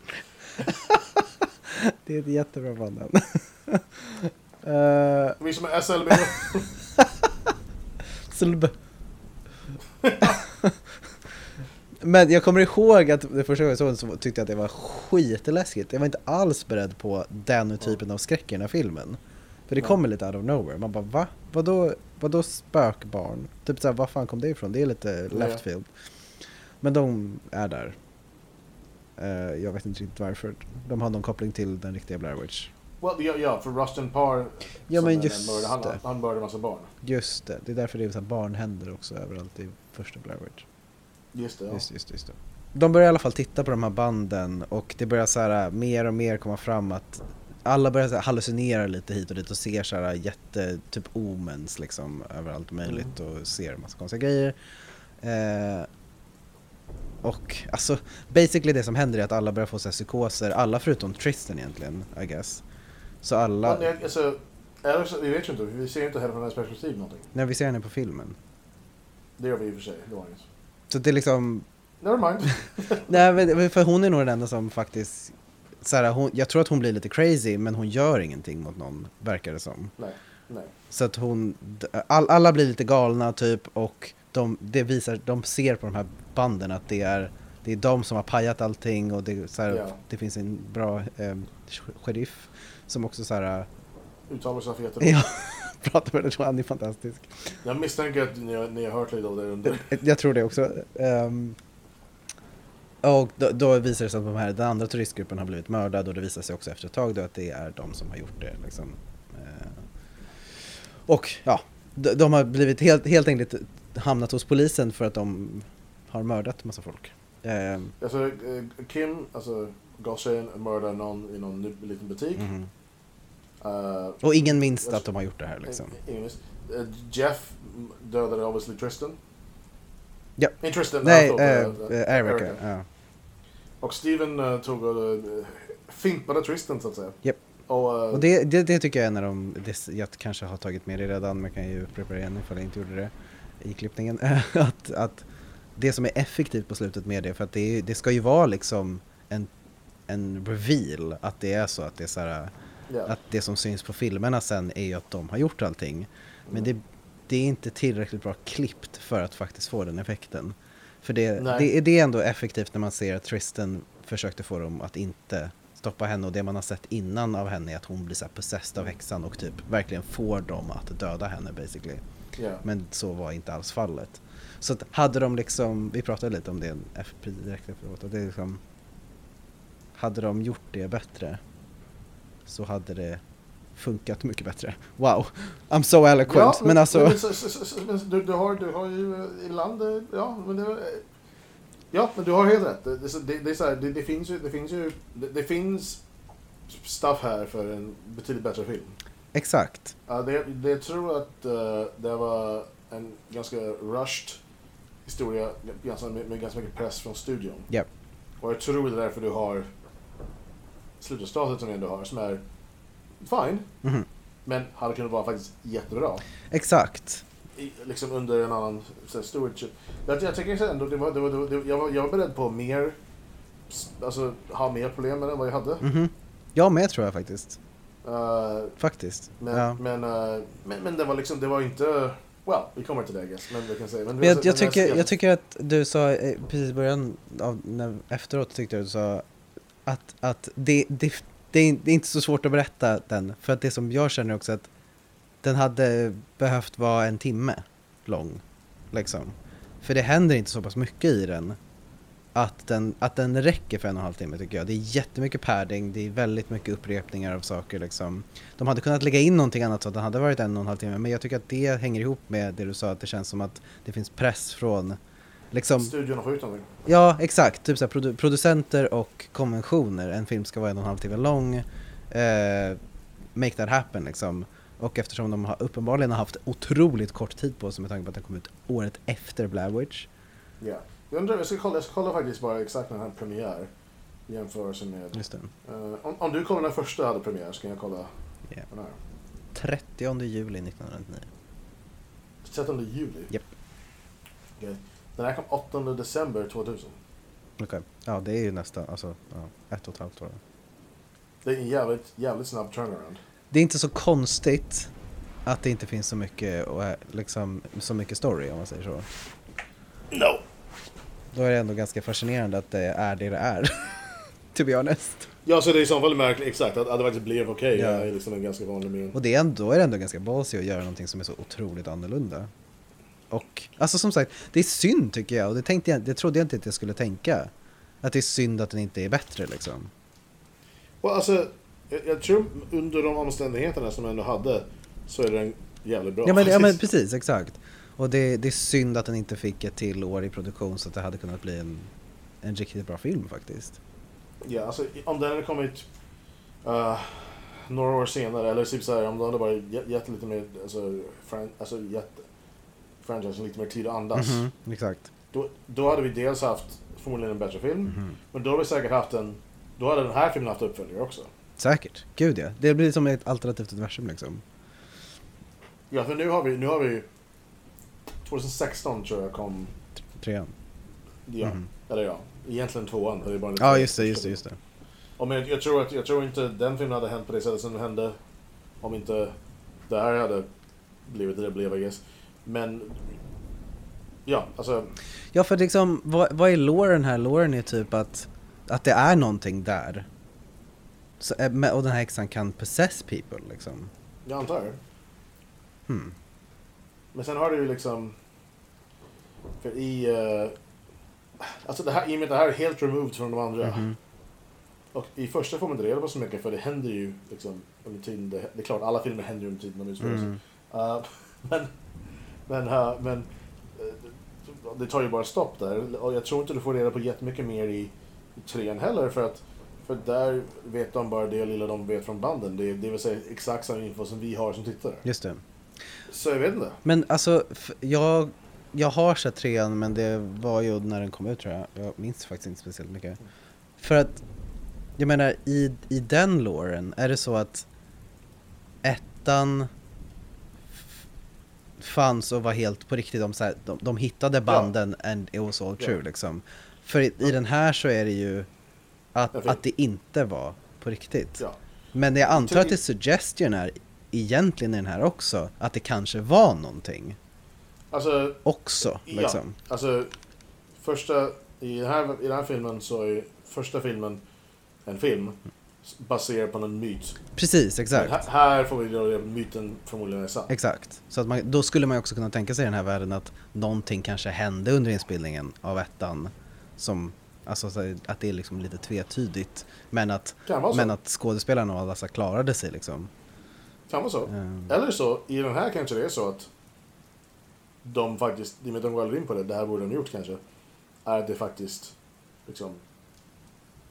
det är ett jättebra band. uh, Vi som är SLB. Slb. Men jag kommer ihåg att det första gången jag såg den så tyckte jag att det var skitläskigt. Jag var inte alls beredd på den typen av skräck i den här filmen. För det kommer lite out of nowhere. Man bara va? Vadå, vadå spökbarn? Typ såhär, var fan kom det ifrån? Det är lite left field. Men de är där. Eh, jag vet inte riktigt varför. De har någon koppling till den riktiga Blair Witch. Well, ja, ja, för Rustin Parr. Ja, som men just mördare, han, det. han mördade en massa barn. Just det, det är därför det är så barnhänder också överallt i första Blair Witch. Just det, ja. Just, just, just det. De börjar i alla fall titta på de här banden och det börjar så här mer och mer komma fram att alla börjar så här hallucinera lite hit och dit och ser så här jätte, typ omens liksom överallt möjligt och ser en massa konstiga grejer. Eh, och alltså basically det som händer är att alla börjar få så här psykoser, alla förutom Tristan egentligen, I guess. Så alla, Men, alltså, så, vi vet ju inte, vi ser ju inte heller från hennes perspektiv någonting. när vi ser henne på filmen. Det gör vi i och för sig, det var inget. Så det är liksom, Never mind. Nej men för hon är nog den enda som faktiskt så här, hon, Jag tror att hon blir lite crazy men hon gör ingenting mot någon, verkar det som. Nej, Nej. Så att hon, all, alla blir lite galna typ och de, det visar, de ser på de här banden att det är, det är de som har pajat allting och det, så här, Ja. det finns en bra eh, sheriff som också så här, Uttalar sig för ja, pratar med det, han är fantastisk. Jag misstänker att ni har, ni har hört lite av det under... Jag tror det också. Ehm, och då, då visar det sig att de här, den andra turistgruppen har blivit mördad och det visar sig också efter ett tag då att det är de som har gjort det. Liksom. Eh, och ja, de, de har blivit helt, helt enkelt hamnat hos polisen för att de har mördat massa folk. Ehm, Alltså, eh, Kim, alltså Goshen mördar någon i någon liten butik. mhm. Eh, Och ingen minns att de har gjort det här liksom. ingen visst. Eh, Jeff dödade obviously Tristan. Ja. Nej, Tristan. Nej, eh, eh, Erica. Ja. Och Steven eh, tog och uh, fimpade Tristan så att säga. Japp. Och, Och det, det, det tycker jag är av de, det, jag kanske har tagit med det redan men kan ju upprepa det igen ifall jag inte gjorde det i klippningen. att, att det som är effektivt på slutet med det, för att det, det ska ju vara liksom en, en reveal, att det är så att det är så här, ja. att det som syns på filmerna sen är ju att de har gjort allting. Men Mm. det, det är inte tillräckligt bra klippt för att faktiskt få den effekten. För det, det, det är ändå effektivt när man ser att Tristan försökte få dem att inte stoppa henne och det man har sett innan av henne är att hon blir så här possessed av häxan och typ verkligen får dem att döda henne basically. ja. Men så var inte alls fallet. Så att hade de liksom, vi pratade lite om det FP direkt efteråt, och det är liksom Hade de gjort det bättre så hade det funkat mycket bättre. Wow, I'm so eloquent. men, alltså, men så- så- så- men du, du, har, du har ju eh, ibland, eh, ja men det, Ja, men du har helt rätt. Det, det, det, är så här, det, finns ju, det finns ju, det, finns stuff här för en betydligt bättre film. exakt. Ja, det, det, jag tror att eh, det var en ganska rushed historia ganska, med, med ganska mycket press från studion. Japp. Och jag tror det är därför du har slutresultatet som du ändå har, som är fine, Mhm. men hade kunnat vara faktiskt jättebra. Exakt. I, liksom under en annan här, stewardship. Jag, jag tycker ändå, det var, det var, det var, det, jag, var, jag var beredd på mer, alltså ha mer problem än vad jag hade. Mhm. Jag med tror jag faktiskt. Eh, Faktiskt. men, ja. men, eh, men, men det var liksom, det var inte, well, vi kommer till det I guess, men vi kan säga. Men, Men jag, men jag, tycker, jag- jag tycker att du sa eh, precis i början, av, när, efteråt tyckte jag du sa att, att det, det, det, är, det är inte så svårt att berätta den. För att det som jag känner också att den hade behövt vara en timme lång. Liksom. För det händer inte så pass mycket i den. Att den, att den räcker för en och en halv timme tycker jag. Det är jättemycket padding, det är väldigt mycket upprepningar av saker liksom. De hade kunnat lägga in någonting annat så att den hade varit en och en halv timme. Men jag tycker att det hänger ihop med det du sa, att det känns som att det finns press från liksom, Studion ut någonting. ja exakt, typ så produ- producenter och konventioner. En film ska vara en och en halv timme lång. Eh, make that happen liksom. Och eftersom de har uppenbarligen har haft otroligt kort tid på sig med tanke på att den kom ut året efter Blair Witch. Ja. Jag undrar, jag ska kolla, jag ska kolla faktiskt bara exakt när den här premiär. I jämförelse med... Just det. Eh, om, om du kollar när första hade premiär så kan jag kolla Ja. den här. 30 juli 1999. 13 juli? Japp. Okej. Den här kom 8 december 2000. Okej. Ja, det är ju nästan, alltså, ja, ett och ett halvt år. Det är en jävligt, jävligt snabb turnaround. Det är inte så konstigt att det inte finns så mycket, och, eh, liksom, så mycket story om man säger så. No! Då är det ändå ganska fascinerande att det är det det är. to be honest. Ja, så det är i så fall märkligt, exakt, att, att det faktiskt blev okej. Ja. är liksom en ganska vanlig men... Och det är ändå, då är det ändå ganska ballsy att göra någonting som är så otroligt annorlunda. Och, alltså som sagt, det är synd tycker jag och det, tänkte jag, det trodde jag inte att jag skulle tänka. Att det är synd att den inte är bättre liksom. Och alltså, jag, jag tror under de omständigheterna som jag ändå hade så är den jävligt bra. Ja men, ja men precis, exakt. Och det, det är synd att den inte fick ett till år i produktion så att det hade kunnat bli en, en riktigt bra film faktiskt. Ja, alltså om den hade kommit uh, några år senare, eller typ såhär, om de hade bara gett, gett lite mer, alltså, fran, alltså gett franchisen lite mer tid att andas. Mhm, exakt. Då, då hade vi dels haft förmodligen en bättre film, Mhm. men då hade vi säkert haft en, då hade den här filmen haft uppföljare också. Säkert, gud ja. Det blir som ett alternativt universum liksom. Ja, för nu har vi, nu har vi 2016 tror jag kom, Trean. ja, Mhm. eller ja, egentligen tvåan. Det är bara Ja just det, just det, just det. Och men jag, jag, tror att, jag tror inte den filmen hade hänt på det sättet som den hände om inte det här hade blivit det det blev, I guess. Men, ja, alltså, Ja, för liksom, vad, vad är loren här? Loren är typ att, att det är någonting där. Så, eh, och den här häxan kan possess people liksom. jag antar det. Hmm. Men sen har du ju liksom... För i... eh, alltså det här, i och med att det här är helt removed från de andra. Mhm. Och i första får man inte reda på så mycket för det händer ju liksom under tiden. Det, det är klart, alla filmer händer ju under tiden de utspelar sig. Mm. Uh, men men, uh, men uh, det tar ju bara stopp där. Och jag tror inte du får reda på jättemycket mer i, i trean heller. För att för där vet de bara det lilla de vet från banden. Det, det vill säga exakt samma info som vi har som tittare. Just det. Så jag vet inte. Men alltså, jag, jag har sett trean men det var ju när den kom ut tror jag. Jag minns faktiskt inte speciellt mycket. För att, jag menar i, i den loren, är det så att ettan fanns och var helt på riktigt, de, så här, de, de hittade banden and it was all Ja. true liksom. För i, i den här så är det ju att, Ja, att det inte var på riktigt. Ja. Men jag antar att det suggestion är egentligen i den här också, att det kanske var någonting Alltså, också. Liksom. Ja, alltså första, i den, här, i den här filmen så är första filmen en film baserad på en myt. Precis, exakt. Här, här får vi att myten förmodligen är sann. Exakt. Så att man, då skulle man också kunna tänka sig i den här världen att någonting kanske hände under inspelningen av ettan. Som, alltså så att det är liksom lite tvetydigt. Men att, men att skådespelarna och alla så klarade sig liksom. Kan vara så. Ehm, Eller så, i den här kanske det är så att de faktiskt, i och med att de går in på det, det här borde de gjort kanske, är det faktiskt liksom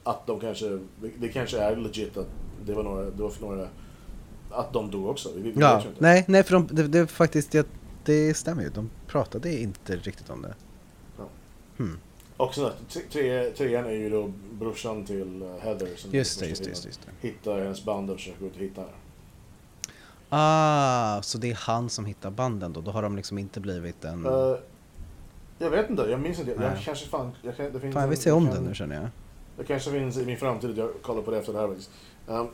att de kanske, det kanske är legit att det var några, det var för några, att de dog också. Vi, vi ja, nej, nej för de, det, det faktiskt, det, det stämmer ju. De pratade inte riktigt om det. Ja. Hmm. Och sen tre- tre- trean är ju då brorsan till eh, Heather som Just det, just det, just det. Just hittar hennes band och försöker gå ut och hitta henne. Ah, så det är han som hittar banden då? Då har de liksom inte blivit en... Eh, jag vet inte, jag minns inte. Jag Nej. kanske fan... Jag kan, det finns Fan, jag vill se om kan- den nu känner jag. Det kanske finns i min framtid att jag kollar på det efter det här faktiskt. Um,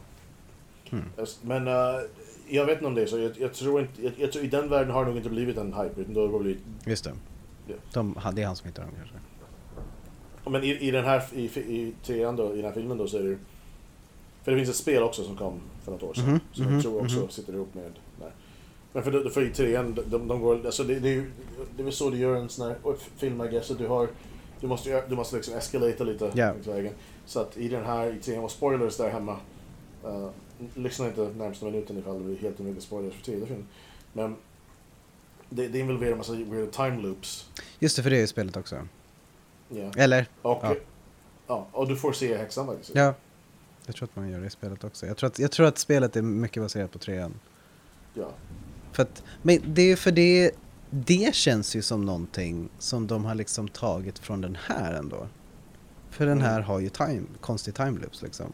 Hmm. Men eh, jag vet inte om det så. Jag, jag tror inte... Jag, jag tror, I den världen har det nog inte blivit en hype. Utan har det bara blivit... Just det. Ja. De, det är han som hittar dem kanske. Men i, i den här... I, i trean då, i den här filmen då så är det För det finns ett spel också som kom för något år sedan. Mhm, Som mhm, jag tror också mhm. sitter ihop med... Där. Men för, för i trean, de, de går... Alltså det, det, är det är väl så du gör en sån här film, I guess. Att du har... Du måste, ju- du måste liksom escalata lite vägen. Så att i den här, i trean, och spoilers där hemma. Uh, lyssna inte närmsta minuten ifall det blir helt omöjligt spoilers för filmen. Men det, det involverar en massa weird time loops. Just det, för det är ju spelet också. Ja. Eller? Och, Ja. ja. och du får se häxan faktiskt. Ja. Jag tror att man gör det i spelet också. Jag tror att, jag tror att spelet är mycket baserat på trean. Ja. För att, men det är för det, det känns ju som någonting som de har liksom tagit från den här ändå. För den här Mm. har ju time, konstig timeloops liksom.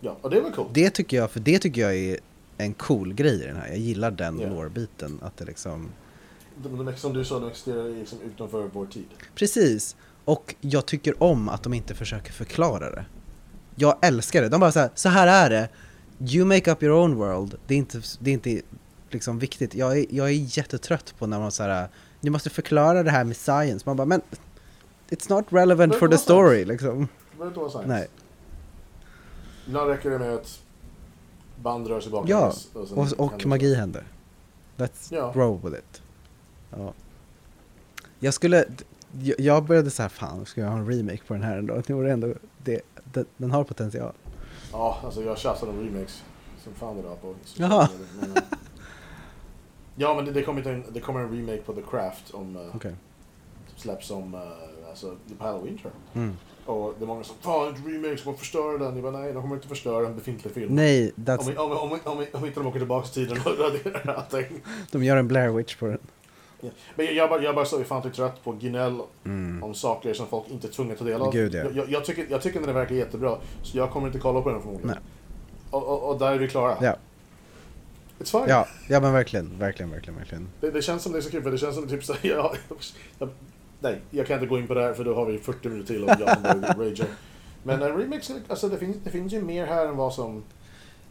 ja, och det väl coolt. Det tycker jag, för det tycker jag är en cool grej i den här. Jag gillar den Ja. lore-biten. Att det liksom, De, de, som du sa, de existerar liksom utanför vår tid. precis. Och jag tycker om att de inte försöker förklara det. Jag älskar det. De bara så här, så här är det. You make up your own world. Det är inte, det är inte liksom viktigt. Jag är, jag är jättetrött på när man så här, ni måste förklara det här med science. Man bara, men it's not relevant for the story liksom. Det behöver inte vara science. Nej. Ibland räcker det med att band rör sig bakom Ja, Och, händer och det. magi händer. Let's Ja. roll with it. Ja. Jag skulle, jag- började så här, fan ska jag ha en remake på den här ändå? Det vore ändå, det, den, den har potential. Ja, alltså jag tjafsade om remakes som fan idag på Jaha. Men, ja, men det, det kommer en, det kommer en remake på The Craft om, uh, Okej. släpps om, uh, alltså, på Halloween tror jag. Mm. Och det är många som fan ett remake man förstöra den. Jag bara nej, de kommer inte förstöra en befintlig film. Nej, Om, that's, vi, om, vi, om, om, vi, om inte de åker tillbaka till tiden och raderar allting. de gör en Blair Witch på den. Ja. Men jag, jag, bara, jag bara så ofantligt trött på gnäll Mm. om saker som folk inte är tvungna att ta del av. Gud, ja. jag, jag, jag, tycker, jag tycker den verkar jättebra, så jag kommer inte kolla på den förmodligen. Nej. Och, och, och där är vi klara. Ja. It's fine. Ja, ja men verkligen, verkligen, verkligen, verkligen. Det, det känns som det är så kul, för det känns som typ så jag, jag, Nej, jag kan inte gå in på det här för då har vi 40 minuter till om jag börjar ragear. Men en remix, alltså det finns, det finns ju mer här än vad som...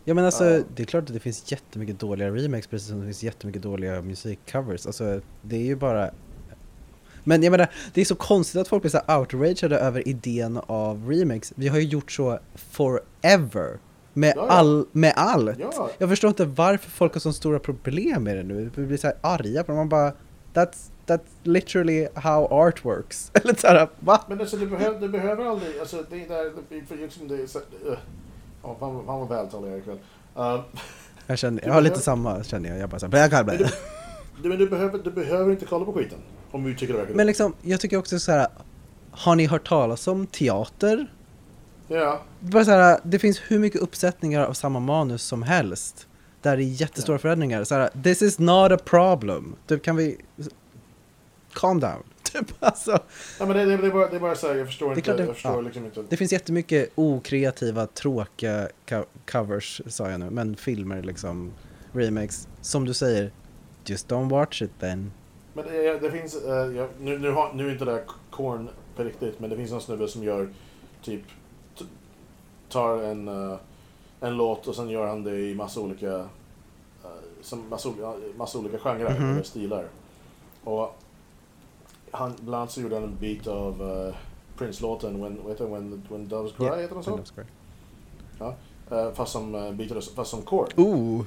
Ja men alltså, Ja. det är klart att det finns jättemycket dåliga remakes precis som det finns jättemycket dåliga musikcovers. Alltså, det är ju bara... Men jag menar, det är så konstigt att folk blir så outrageade över idén av remakes. Vi har ju gjort så forever. Med, Ja, ja. all, med allt. Ja. Jag förstår inte varför folk har så stora problem med det nu. Vi blir så här arga på det. Man bara, that's, that's literally how art works. Eller så här, va? Men alltså, du, behöver, du behöver aldrig, alltså det är där, för liksom det är så, uh, oh, fan, fan vad vältalig jag är ikväll. Uh, Jag, känner, jag har lite samma känner jag. Jag bara så här, men du, men du, behöver, du behöver inte kolla på skiten. Om du tycker det verkar Men liksom, jag tycker också så här. Har ni hört talas om teater? Ja, Bara så här, det finns hur mycket uppsättningar av samma manus som helst. Där det är jättestora Ja. förändringar. Så här, this is not a problem. Typ kan vi... Calm down. Typ alltså. ja men det, det, det, är bara, det är bara så här, jag förstår inte, det- jag förstår ja. liksom inte. Det finns jättemycket okreativa, tråkiga co- covers, sa jag nu. Men filmer liksom, remakes. Som du säger, just don't watch it then. Men det, det finns, eh, jag, nu, nu, har, nu är inte det där korn på riktigt, men det finns en snubbe som gör typ, tar en, eh, en låt och sen gör han det i massa olika, uh, som massa, massa olika genrer Mhm. eller stilar. Och han, bland annat så gjorde han en beat av uh, Prince-låten When, when, when Doves Cry, Yeah, heter den så? Eh, fast som, uh, beat, fast som. Ooh!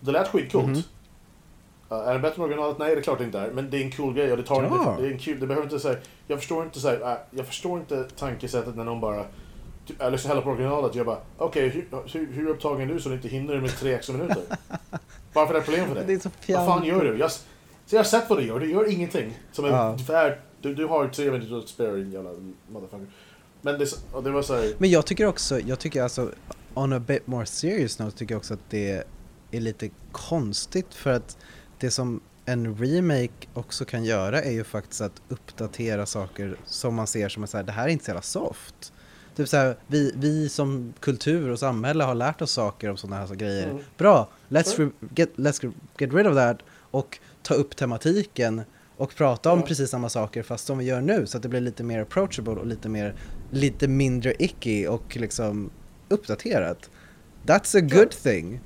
Det lät skitcoolt. Mhm. Uh, är det bättre än originalet? Nej, det är klart det inte är. Men det är en cool grej och det tar Ja. det, det är en kul, det behöver inte säga. Jag förstår inte så här, jag förstår inte tankesättet när någon bara jag lyssnar hellre på originalet. Jag bara, okej, hur, hur, hur upptagen är du så du inte hinner med tre extra minuter? Varför är det problem för dig? Det är så Vad fan gör du? Jag, så jag har sett vad du gör, du gör ingenting. Som är Ja. värd, du, du har tre minuter att spara din jävla motherfucker. Men det, är det var så här, Men jag tycker också, jag tycker alltså, on a bit more serious note, tycker jag också att det är lite konstigt för att det som en remake också kan göra är ju faktiskt att uppdatera saker som man ser som är så här, det här är inte så jävla soft. Typ så här, vi, vi som kultur och samhälle har lärt oss saker om sådana här så grejer. Mm. Bra, let's, Sure. re- get, let's get rid of that och ta upp tematiken och prata om Ja. precis samma saker fast som vi gör nu så att det blir lite mer approachable och lite mer lite mindre icky och liksom uppdaterat. That's a good thing.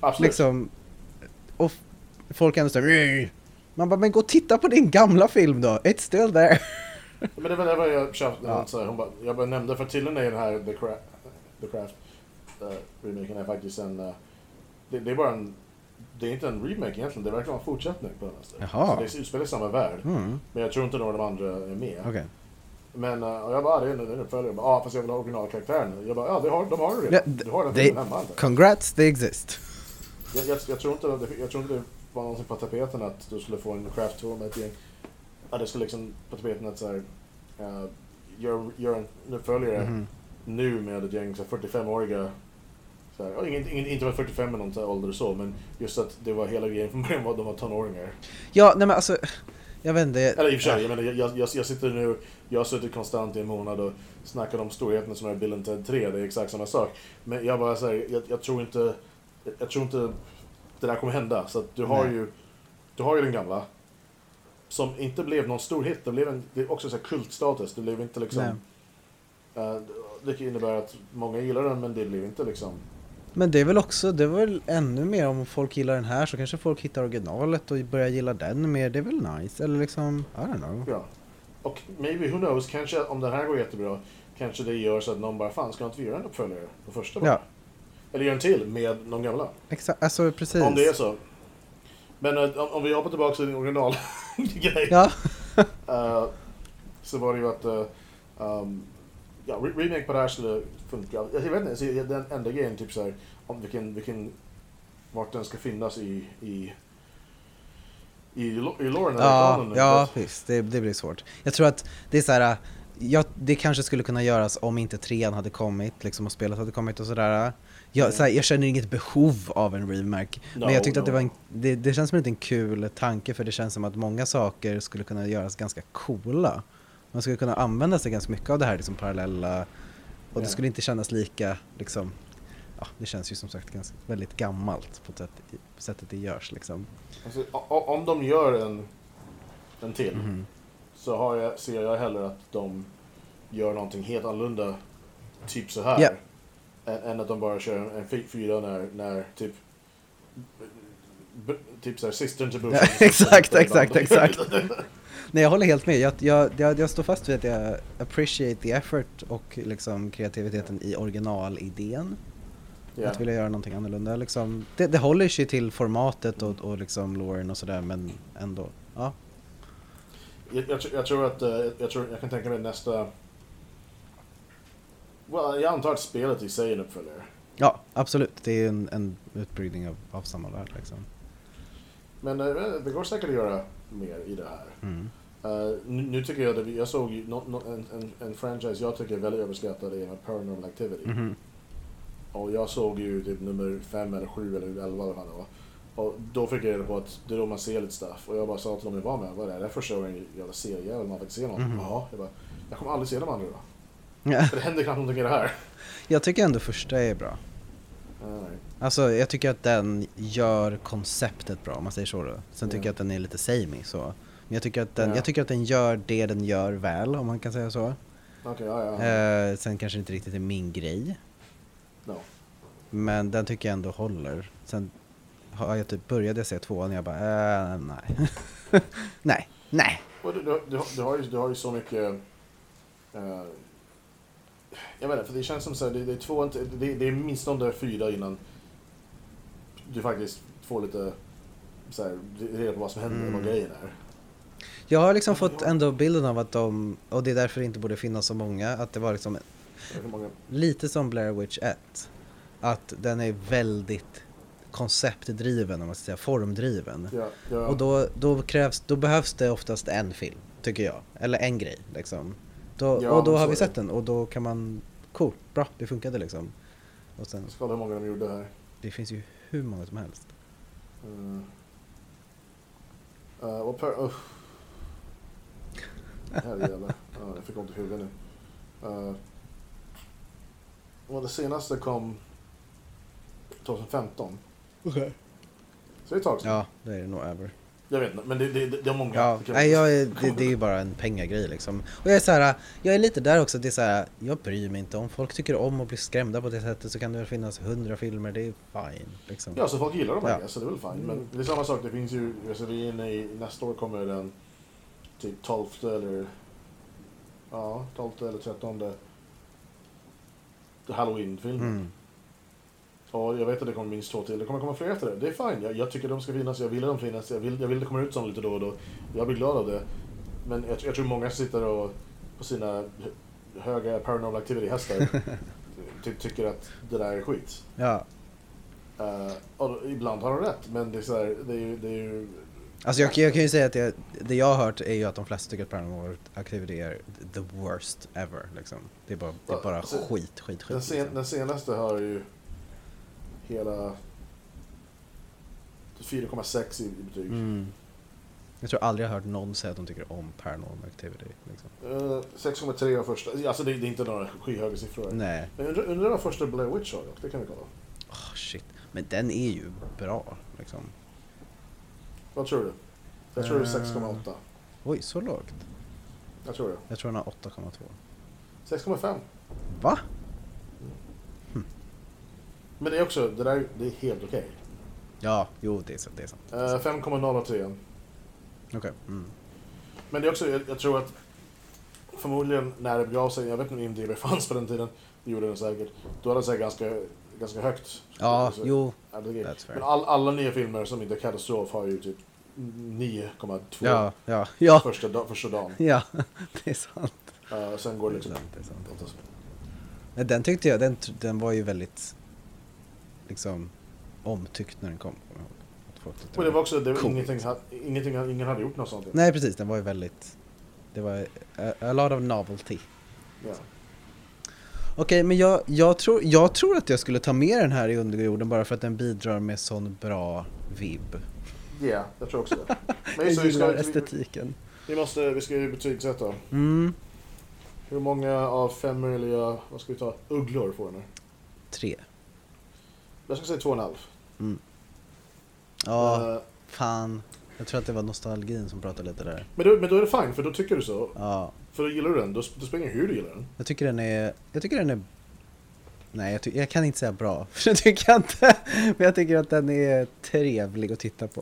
absolut. Liksom, och folk ändå säger man bara, men gå och titta på din gamla film då, it's still there. Men det var det var jag köpte. Ja. Ja. Hon bara, jag bara nämnde för tydligen är den här The Craft, The Craft uh, remaken är faktiskt en... Uh, det, det är bara en... Det är inte en remake egentligen, det verkar vara en fortsättning på den. Jaha. Så det utspelar i samma värld. Mm, Men jag tror inte några av de andra är med. okej. Men uh, och jag bara, ah, det är en, det uppföljare. Jag bara, ah, fast jag vill ha originalkaraktären. Jag bara, ja, det har, de har du Ja, redan. du har den det- filmen hemma. jag. Congrats, they exist. Jag, jag, jag, tror inte, det- jag tror inte det var någonting på tapeten att du skulle få en craft tour med ett gäng. Ja, det skulle liksom på tapeten att såhär, uh, gör, gör en uppföljare Mhm. nu med ett gäng så här 45-åriga så ingen, inte var 45 med någon så ålder så, men just att det var hela grejen från början var att de var tonåringar. Ja, nej men alltså, jag vet inte. Eller i och för sig, Ja. jag, menar, jag, jag, jag sitter nu, jag har suttit konstant i en månad och snackat om storheten som är Bill and Ted 3, det är exakt samma sak. Men jag bara säger, jag, jag tror inte, jag, jag tror inte det där kommer hända. Så att du har Nej. ju, du har ju den gamla. Som inte blev någon stor hit, det blev en, det också så här kultstatus, det blev inte liksom... eh, det innebär att många gillar den men det blev inte liksom... Men det är väl också, det är väl ännu mer om folk gillar den här så kanske folk hittar originalet och börjar gilla den mer, det är väl nice, eller liksom, I don't know. Ja. Och maybe, who knows, kanske om den här går jättebra, kanske det gör så att någon bara, fan ska inte vi göra en uppföljare på första bara? Ja. Eller göra en till med de gamla. Exakt, alltså precis. Om det är så. Men eh, om, vi hoppar tillbaka till din originalgrej. Ja, eh, så var det ju att uh, um, ja, re- remake på det här skulle funka. Jag vet inte, så den enda grejen typ såhär, om vilken, vilken, vart den ska finnas i, i, i, i Lauren ja, ja visst, det, det blir svårt. Jag tror att det är så här, ja, det kanske skulle kunna göras om inte trean hade kommit, liksom och spelet hade kommit och sådär. Jag, Mm. så här, jag känner inget behov av en remake, men No, jag tyckte att det no. var en, det, det känns som en liten kul tanke för det känns som att många saker skulle kunna göras ganska coola. Man skulle kunna använda sig ganska mycket av det här liksom parallella och det skulle inte kännas lika liksom Ja, det känns ju som sagt ganska, väldigt gammalt på, sätt, på sättet det görs liksom. Alltså, om de gör en, en till Mhm. så jag, ser jag hellre att de gör någonting helt annorlunda, typ så här, Ja. Än, att de bara kör en fi- fyra när, när typ Typ såhär systern till brorsan. exakt, exakt, exakt. Nej, jag håller helt med. Jag, jag, jag, jag står fast vid att jag appreciate the effort och liksom kreativiteten i originalidén. Ja. Att vilja göra någonting annorlunda. Liksom, det, det håller sig till formatet och, och liksom loren och sådär men ändå. Ja. Jag, jag, tror- jag tror att, eh, jag, tror, jag kan tänka mig nästa... Well, jag antar att spelet i sig är en uppföljare. ja, absolut. Det är en, en utbrytning av, av samma värld liksom. Men eh, det går säkert att göra mer i det här. Mm. Eh, nu, nu tycker jag, det, jag såg nå- nå- en, en, en franchise jag tycker är väldigt överskattad är Paranormal Activity. Mhm. Och jag såg ju typ nummer fem eller sju eller elva eller vad det var. Och då fick jag reda på att det är då man ser lite stuff. Och jag bara sa till dem jag var med, vad är det? Det är första gången jag jävla seriejävel man fick se något. Mhm. Ja, jag bara, jag kommer aldrig se de andra då. Ja. För det händer knappt någonting i det här. Jag tycker ändå första är bra. Nej. Alltså jag tycker att den gör konceptet bra om man säger så då. Sen tycker Ja. jag att den är lite samey så. Men jag tycker, att den, Ja. jag tycker att den gör det den gör väl om man kan säga så. Okej, ja, ja. Eh, sen kanske inte riktigt är min grej. No. Men den tycker jag ändå håller. Sen har jag typ började se tvåan och jag bara, eh, nej. nej, nej. Du, du, du, har- du, har ju, du har ju så mycket... eh, jag vet inte, för det känns som så här, det, det är två, det, det är minst under fyra innan du faktiskt får lite så här, reda på vad som händer och Mm. grejen är. Jag har liksom fått ändå bilden av att de, och det är därför det inte borde finnas så många, att det var liksom lite som Blair Witch 1. Att den är väldigt konceptdriven, om man ska säga, formdriven. ja, ja, Och då, då, krävs, då behövs det oftast en film, tycker jag. Eller en grej liksom. Då, Ja, och då har vi sett det. den och då kan man, cool, bra, det funkade liksom. Och sen, jag ska kolla hur många de gjorde här. det finns ju hur många som helst. Mm. Uh, och per, uh. Herrejävlar. Ja, jag fick ont i huvudet nu. Uh, och det senaste kom 2015. Okej. Så det är ett tag sedan. Ja, det är det nog över. Jag vet inte, men det, det, det, är många. Ja, nej, jag är, det, det är bara en pengagrej liksom. Och jag är så här, jag är lite där också, det är så här, jag bryr mig inte. Om folk tycker om att bli skrämda på det sättet så kan det väl finnas hundra filmer, det är fine liksom. Ja, så folk gillar dem Ja. ja. så det är väl fine. Men det är samma sak, det finns ju, alltså vi är inne i, nästa år kommer den typ 12 eller, ja, 12 eller 13 Halloween-filmen. Mm. Och jag vet att det kommer minst två till. Det kommer komma fler efter det. Det är fine. Jag, jag tycker de ska finnas. Jag vill att de finnas. Jag vill, jag vill det kommer ut sånt lite då och då. Jag blir glad av det. Men jag, jag tror många sitter och på sina hö- höga paranormal activity-hästar ty, tycker att det där är skit. Ja, Uh, och ibland har de rätt, men det är, så här, det är, ju, det är ju... alltså jag, jag kan ju säga att det, det jag har hört är ju att de flesta tycker att Paranormal Activity är the worst ever liksom. Det är bara, det är bara Alltså, skit, skit, skit. Den, sen, liksom. den senaste har ju hela 4,6 i, i betyg. Mm. Jag tror aldrig jag hört någon säga att de tycker om Paranormal Activity. Liksom. Uh, 6,3 av första. Alltså det, det är inte några skyhöga siffror. Nej, Men undrar, undrar vad första Blair Witch har det kan vi kolla. oh, shit. Men den är ju bra liksom. Vad tror du? Jag tror det är Eh. 6,8. Oj, så lågt? Jag tror det. Jag tror den har 8,2. 6,5. Va? Men det är också, det där det är helt okej. Ja, jo det är sant. Det är sant. Uh, 5,0 av 3. Okej. Mm. Men det är också, jag, jag tror att förmodligen när det begav sig, jag vet inte om IMDB fanns på den tiden, det gjorde den säkert, då hade den säkert ganska, ganska högt. Ja, Så- jo. That's fair. Men all, alla nya filmer som inte är katastrof har ju typ 9,2 Ja, ja, ja. första, da, första dagen. Ja, det är sant. Uh, sen går det Det är liksom... sant, det är sant. Den tyckte jag, den, den var ju väldigt liksom omtyckt när den kom. Men det var också, det var ingenting, ingenting, ingen hade gjort något sånt. Nej precis, den var ju väldigt, det var a, a lot of novelty. Ja. Okej, men jag, jag, tror, jag tror att jag skulle ta med den här i underjorden bara för att den bidrar med sån bra vibb. Ja, jag tror också det. Men Jag det, vi, gillar ska, vi, estetiken. vi, måste, vi ska ju betygsätta. Mm, Hur många av fem möjliga, vad ska vi ta, ugglor får den här? tre. Jag ska säga två och en halv. Mm. Ja, Eh, fan. Jag tror att det var nostalgin som pratade lite där. men, då, men då är det fine, för då tycker du så. Ja, För då gillar du den, då, då spelar hur du gillar den. jag tycker den är, jag tycker den är Nej, jag, jag kan inte säga bra, för det tycker jag inte. Men jag tycker att den är trevlig att titta på.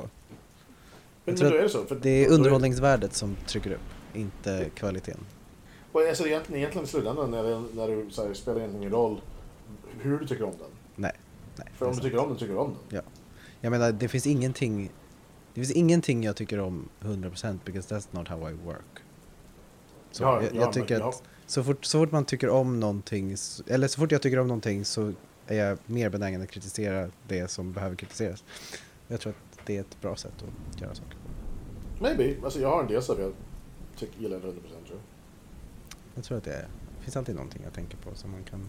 Men, men då är det så. För Det är underhållningsvärdet som trycker upp, inte kvaliteten. Och alltså, egentligen, egentligen i slutändan när, det, när du här, spelar ingen roll hur du tycker om den. Nej. Nej För om du tycker om den, tycker du om den. Jag menar, det finns ingenting Det finns ingenting jag tycker om 100% because that's not how I work. Så Ja, jag, ja, jag tycker men- att så fort, så fort man tycker om någonting, eller så fort jag tycker om någonting så är jag mer benägen att kritisera det som behöver kritiseras. Jag tror att det är ett bra sätt att göra saker på. Maybe. Alltså, jag har en del stuff jag tycker, gillar 100% tror jag. Jag tror att det är, finns alltid någonting jag tänker på som man kan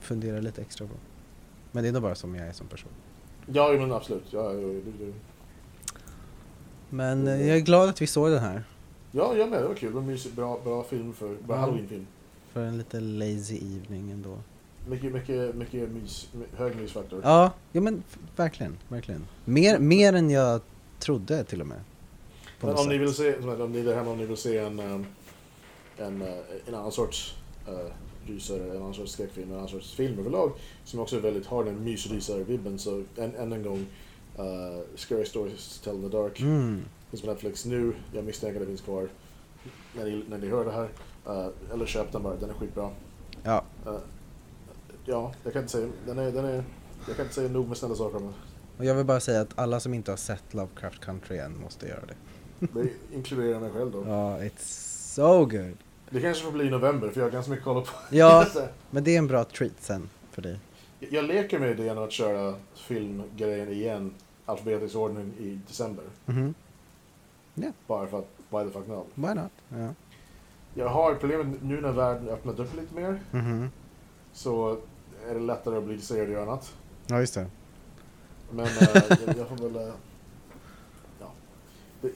fundera lite extra på. Men det är nog bara som jag är som person. Ja, men absolut. Ja, du, du. Men eh, jag är glad att vi såg den här. ja jag med. Det var kul. En mysig, bra, bra film för... Bra Ja. halloween-film. För en lite lazy evening ändå. Mycket, mycket, mycket mys. Hög mysfaktor. Ja, ja men verkligen, verkligen. Mer, mer än jag trodde till och med. Men om ni vill se, om ni där hemma, om ni vill se en, ehm, en, eh, en annan sorts uh, rysare, en annan sorts skräckfilm, en annan sorts film överlag, som också är väldigt, har den mysrysare-vibben, så än, än en gång, uh, Scary Stories Tell in the Dark, Mm. finns på Netflix nu, jag misstänker att det finns kvar när ni, när ni hör det här. Eh, eller köp den bara, den är skitbra. Ja, Eh, ja, jag kan inte säga, den är, den är, jag kan inte säga nog med snälla saker om den. och jag vill bara säga att alla som inte har sett Lovecraft Country än måste göra det. Det inkluderar mig själv då. Ja, it's so good. Det kanske får bli i november, för jag har ganska mycket att kolla på. Ja, men det är en bra treat sen för dig. Jag leker med idén att köra filmgrejen igen, alfabetisk ordning i december. Mhm. Bara för att, why the fuck not? Why not? Ja. Jag har problemet nu när världen öppnat upp lite mer, Mhm. så är det lättare att bli intresserad göra annat. Ja, just det. Men eh, jag, jag får väl... ja.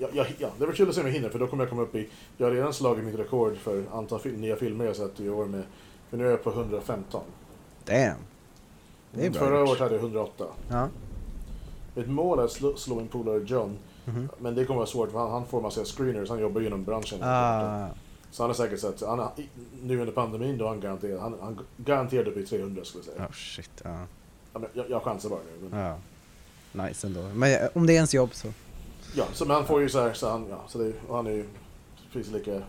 Jag, jag, ja, det var kul att se om jag hinner, för då kommer jag komma upp i... Jag har redan slagit mitt rekord för antal fil- nya filmer jag sett i år med... För nu är jag på 115. Damn. Det är bra Förra året hade jag 108. Ja. Mitt mål är att slå, slå min polare John, Mhm. men det kommer vara svårt för han, han får massa screeners, han jobbar ju inom branschen. Ah, Så han har säkert sett, han nu under pandemin då han garanterat, han, han garanterat upp i 300 skulle jag säga. oh shit. Ja. Ja, men jag, jag chansar bara nu. Men, ja. Nice ändå. Men eh, om det är ens jobb så. Ja, så men han får ju så här, så han, ja, så det, han är ju precis lika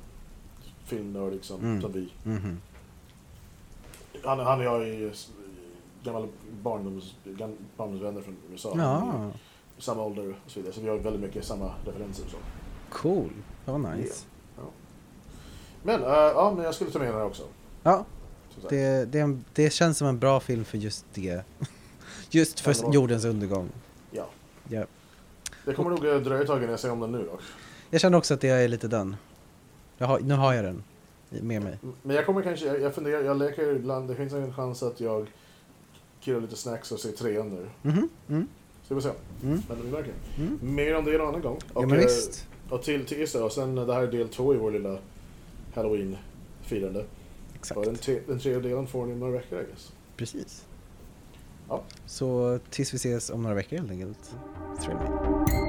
filmnördig som, Mm. som vi. Mhm. Han, han och jag är ju gamla barndoms, barndomsvänner från USA. Ja, Samma ålder och så vidare, så vi har väldigt mycket samma referenser och så. cool. Det var nice. Men, eh, ja, men jag skulle ta med den här också. Ja, det, det, en- det känns som en bra film för just det. Just för jordens undergång. Ja. Ja. Det kommer nog eh, dröja ett tag innan jag ser om den nu dock. Jag känner också att jag är lite har, nu har jag den med mig. Men jag kommer kanske, jag, jag funderar, jag leker ibland, det finns en chans att jag killar lite snacks och ser trean nu. Mhm, mm, Så vi får se. mm, Men märker. mm. Mer om det en annan gång. Ja men eh, visst. Och till, så, och sen eh, det här är del två i vår lilla halloween-firande. Exakt. Och den, den tredje delen får ni om några veckor, I guess. Precis. Ja. Så tills vi ses om några veckor helt enkelt. Trevligt.